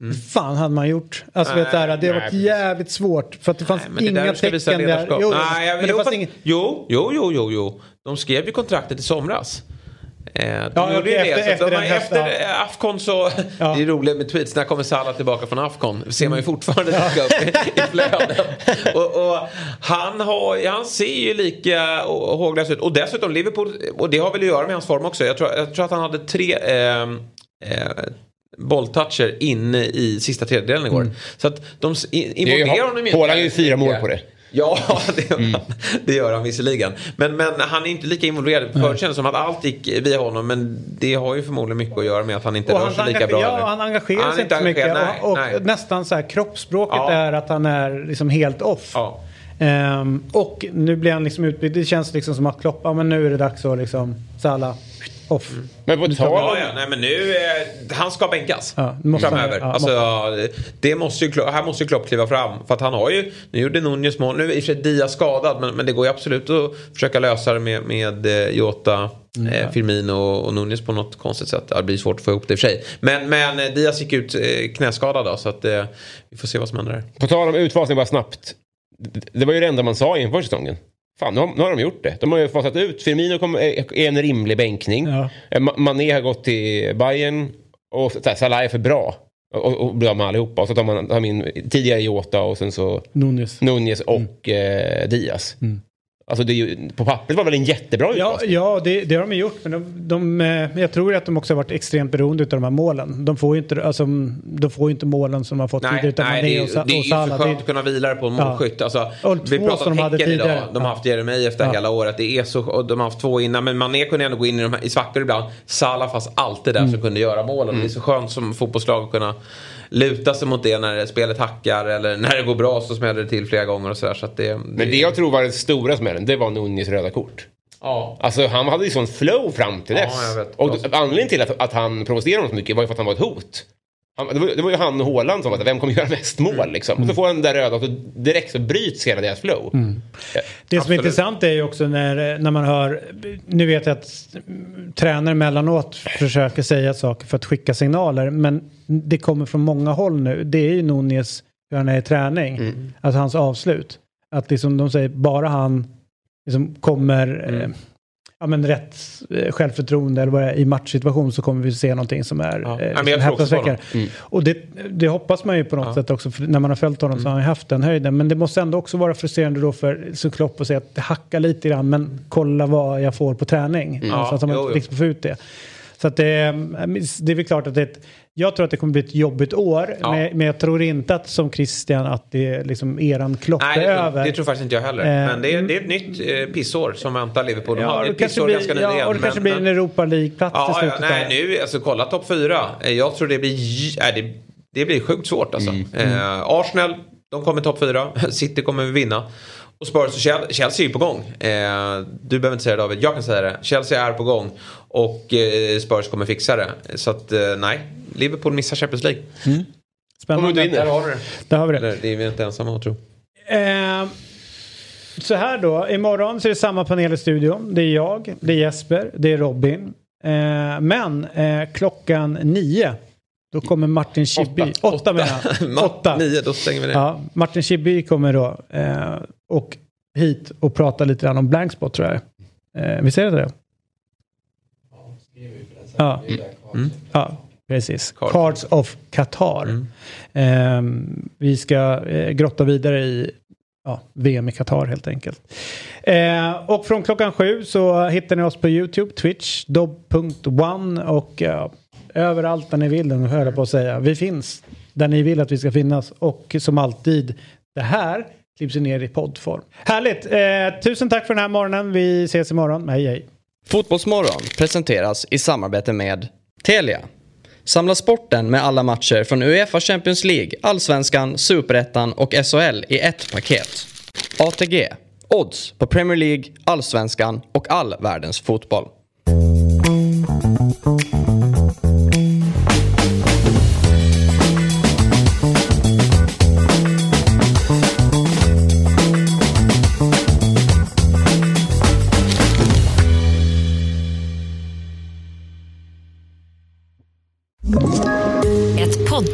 Hur fan hade man gjort? Alltså,
Nej,
vet, du, det har varit jävligt svårt. För att det fanns
Nej, men det är där
inga tecken där. Jo,
Nej,
men det
jo,
fanns
fast-
inget...
jo, jo, jo, jo, jo. De skrev ju kontraktet i somras. Eh,
Ja,
gjorde
efter-
det. Så
efter den
efter
ja.
Afcon så...
Ja.
Det är roligt med tweets. När kommer Salah tillbaka från Afcon? ser man ju fortfarande dyka upp i, i flödet. Och, och han, har, han ser ju lika håglös ut. Och dessutom Liverpool, och det har väl att göra med hans form också. Jag tror, jag tror att han hade tre... Eh, eh, bolltoucher inne i sista tredjedelen igår. Så att de
Mm. Det är
involverar honom inte.
Haaland gör ju fyra mål på det.
Ja, det gör,
Mm.
det gör han visserligen. Men, men han är inte lika involverad. Förut kändes som att allt gick via honom. Men det har ju förmodligen mycket att göra med att han inte
Och
rör
han,
sig lika bra.
ja,
nu.
han engagerar
Han
sig inte så mycket.
engagerad,
och och
nej, nej.
nästan så här kroppsspråket
Ja.
är att han är liksom helt off.
Ja.
Ehm, och nu blir han liksom utbytt. Det känns liksom som att Klopp, ja men nu är det dags att liksom Salah off.
Men på tal
Ja,
om...
ja, nej men nu, eh, han ska bänkas
Ja, måste
framöver.
Ja,
alltså, det måste ju, här måste ju Klopp kliva fram. För att han har ju, nu gjorde Nunez mål, nu är i och för sig Diaz skadad. Men, men det går ju absolut att försöka lösa det med, med eh, Jota, eh, Firmino och, Nunez på något konstigt sätt. Det blir svårt att få ihop det i och för sig. Men, men eh, Diaz gick ut eh, knäskadad då, så att eh, vi får se vad som händer där.
På tal om utfasning bara snabbt. Det- Det var ju det enda man sa inför säsongen. Fan, nu har, nu har de gjort det. De har ju fasat ut. Firmino kom, är en rimlig bänkning.
Ja.
Eh, Ma- Mané har gått till Bayern och här, Salah är för bra. Och, och blir av med allihopa. Och så tar man tar man in tidigare Jota och sen så
Nunez.
Nunez och eh, Diaz. Alltså det är ju, på pappret var det väl en jättebra
Ja,
utfasning.
ja det, det har de gjort. Men de, de, eh, jag tror att de också har varit extremt beroende av de här målen. De får ju inte, alltså, de får ju inte målen som de har fått
Nej,
tidigare utan
nej det,
och,
är, det är
och
ju
Salah.
skönt att kunna vila det på en
Ja.
målskytt. Alltså,
Och
vi pratar
som
om Häcken idag. De har
Ja.
haft Jeremejeff där
Ja.
hela året. Det är så, och de har haft två innan. Men Mané kunde ändå gå in i, de här, i svackor ibland. Salah fanns alltid där
Mm.
som kunde göra målen. Det är så skönt som fotbollslag att kunna luta sig mot det när spelet hackar. Eller när det går bra så smäller det till flera gånger och sådär. Så att det,
Men det jag tror var den stora smällen, det var Nunez röda kort.
Ja.
Alltså han hade ju sån flow fram till
Ja,
dess.
vet.
Och anledningen till att, att han provocerade honom så mycket var ju för att han var ett hot. Han, det, var, det var ju han och Haaland som var vem kommer göra mest mål
Mm.
liksom. Och så får han den där röda och så direkt så bryts hela deras flow. Ja,
Det som är intressant är ju också när, när man hör, nu vet jag att mm, tränare emellanåt försöker säga saker för att skicka signaler men det kommer från många håll nu. Det är ju Nunez, hur han är i träning,
Mm.
att hans avslut. Att liksom de säger bara han liksom kommer
Mm.
eh, ja, men rätt eh, självförtroende eller vad det är, i matchsituation så kommer vi se någonting som är
Ja.
eh,
Ja,
liksom häpnadsväckande.
honom.
Och det, det hoppas man ju på något sätt också, för när man har följt honom så har han ju haft den höjden. Men det måste ändå också vara frustrerande då för så Klopp att säga att det hackar lite grann, men kolla vad jag får på träning.
Ja,
så att man
jo,
riktigt får ut det. Så att det, det är väl klart att det är ett, jag tror att det kommer bli ett jobbigt år,
Ja.
men, men jag tror inte att som Christian att det är liksom eran Klopp
Nej,
är
det,
över.
tror- det tror faktiskt inte jag heller.
Eh,
men det är, det är ett nytt eh, pissår som väntar Liverpool. De
ja,
har
det
ett
kanske
pissår
blir,
ganska nyligen.
ja, och det kanske
men-
blir
men-
en Europa League-plats till
Ja, ja,
slutet.
nej,
där.
nu, alltså kolla topp fyra. Eh, Jag tror det blir, nej, det, det blir sjukt svårt alltså. Eh, Arsenal, de kommer topp fyra. City kommer vinna. Och Spurs och Chel- Chelsea är ju på gång. Eh, du behöver inte säga det David, jag kan säga det. Chelsea är på gång. Och eh, Spurs kommer fixa det. Så att eh, nej, Liverpool missar Champions League.
Du
Spännande.
Där
det?
har du det.
Där har vi det.
Eller det är vi inte ensamma att tro.
Eh, så här då, imorgon så är det samma panel i studion. Det är jag, det är Jesper, det är Robin. Eh, men eh, klockan nio då kommer Martin Schibbye.
Åtta.
Åtta, menar jag. Åtta.
Nio, då stänger vi det.
Ja, Martin Schibbye kommer då eh, och hit och prata lite grann om Blankspot tror jag. Eh, visst är det det? Ja. ja, precis.
Cards.
Cards of Qatar. Eh, vi ska eh, grotta vidare i ja, VM i Qatar helt enkelt. Eh, och från klockan sju så hittar ni oss på YouTube, Twitch, dobb.one och eh, överallt där ni vill, den höll jag på att säga. Vi finns där ni vill att vi ska finnas och som alltid, det här ju ner i poddform. Härligt! Eh, tusen tack för den här morgonen. Vi ses imorgon. Hej hej!
Fotbollsmorgon presenteras i samarbete med Telia. Samla sporten med alla matcher från Uefa Champions League, Allsvenskan, Superettan och SHL i ett paket. ATG. Odds på Premier League, Allsvenskan och all världens fotboll.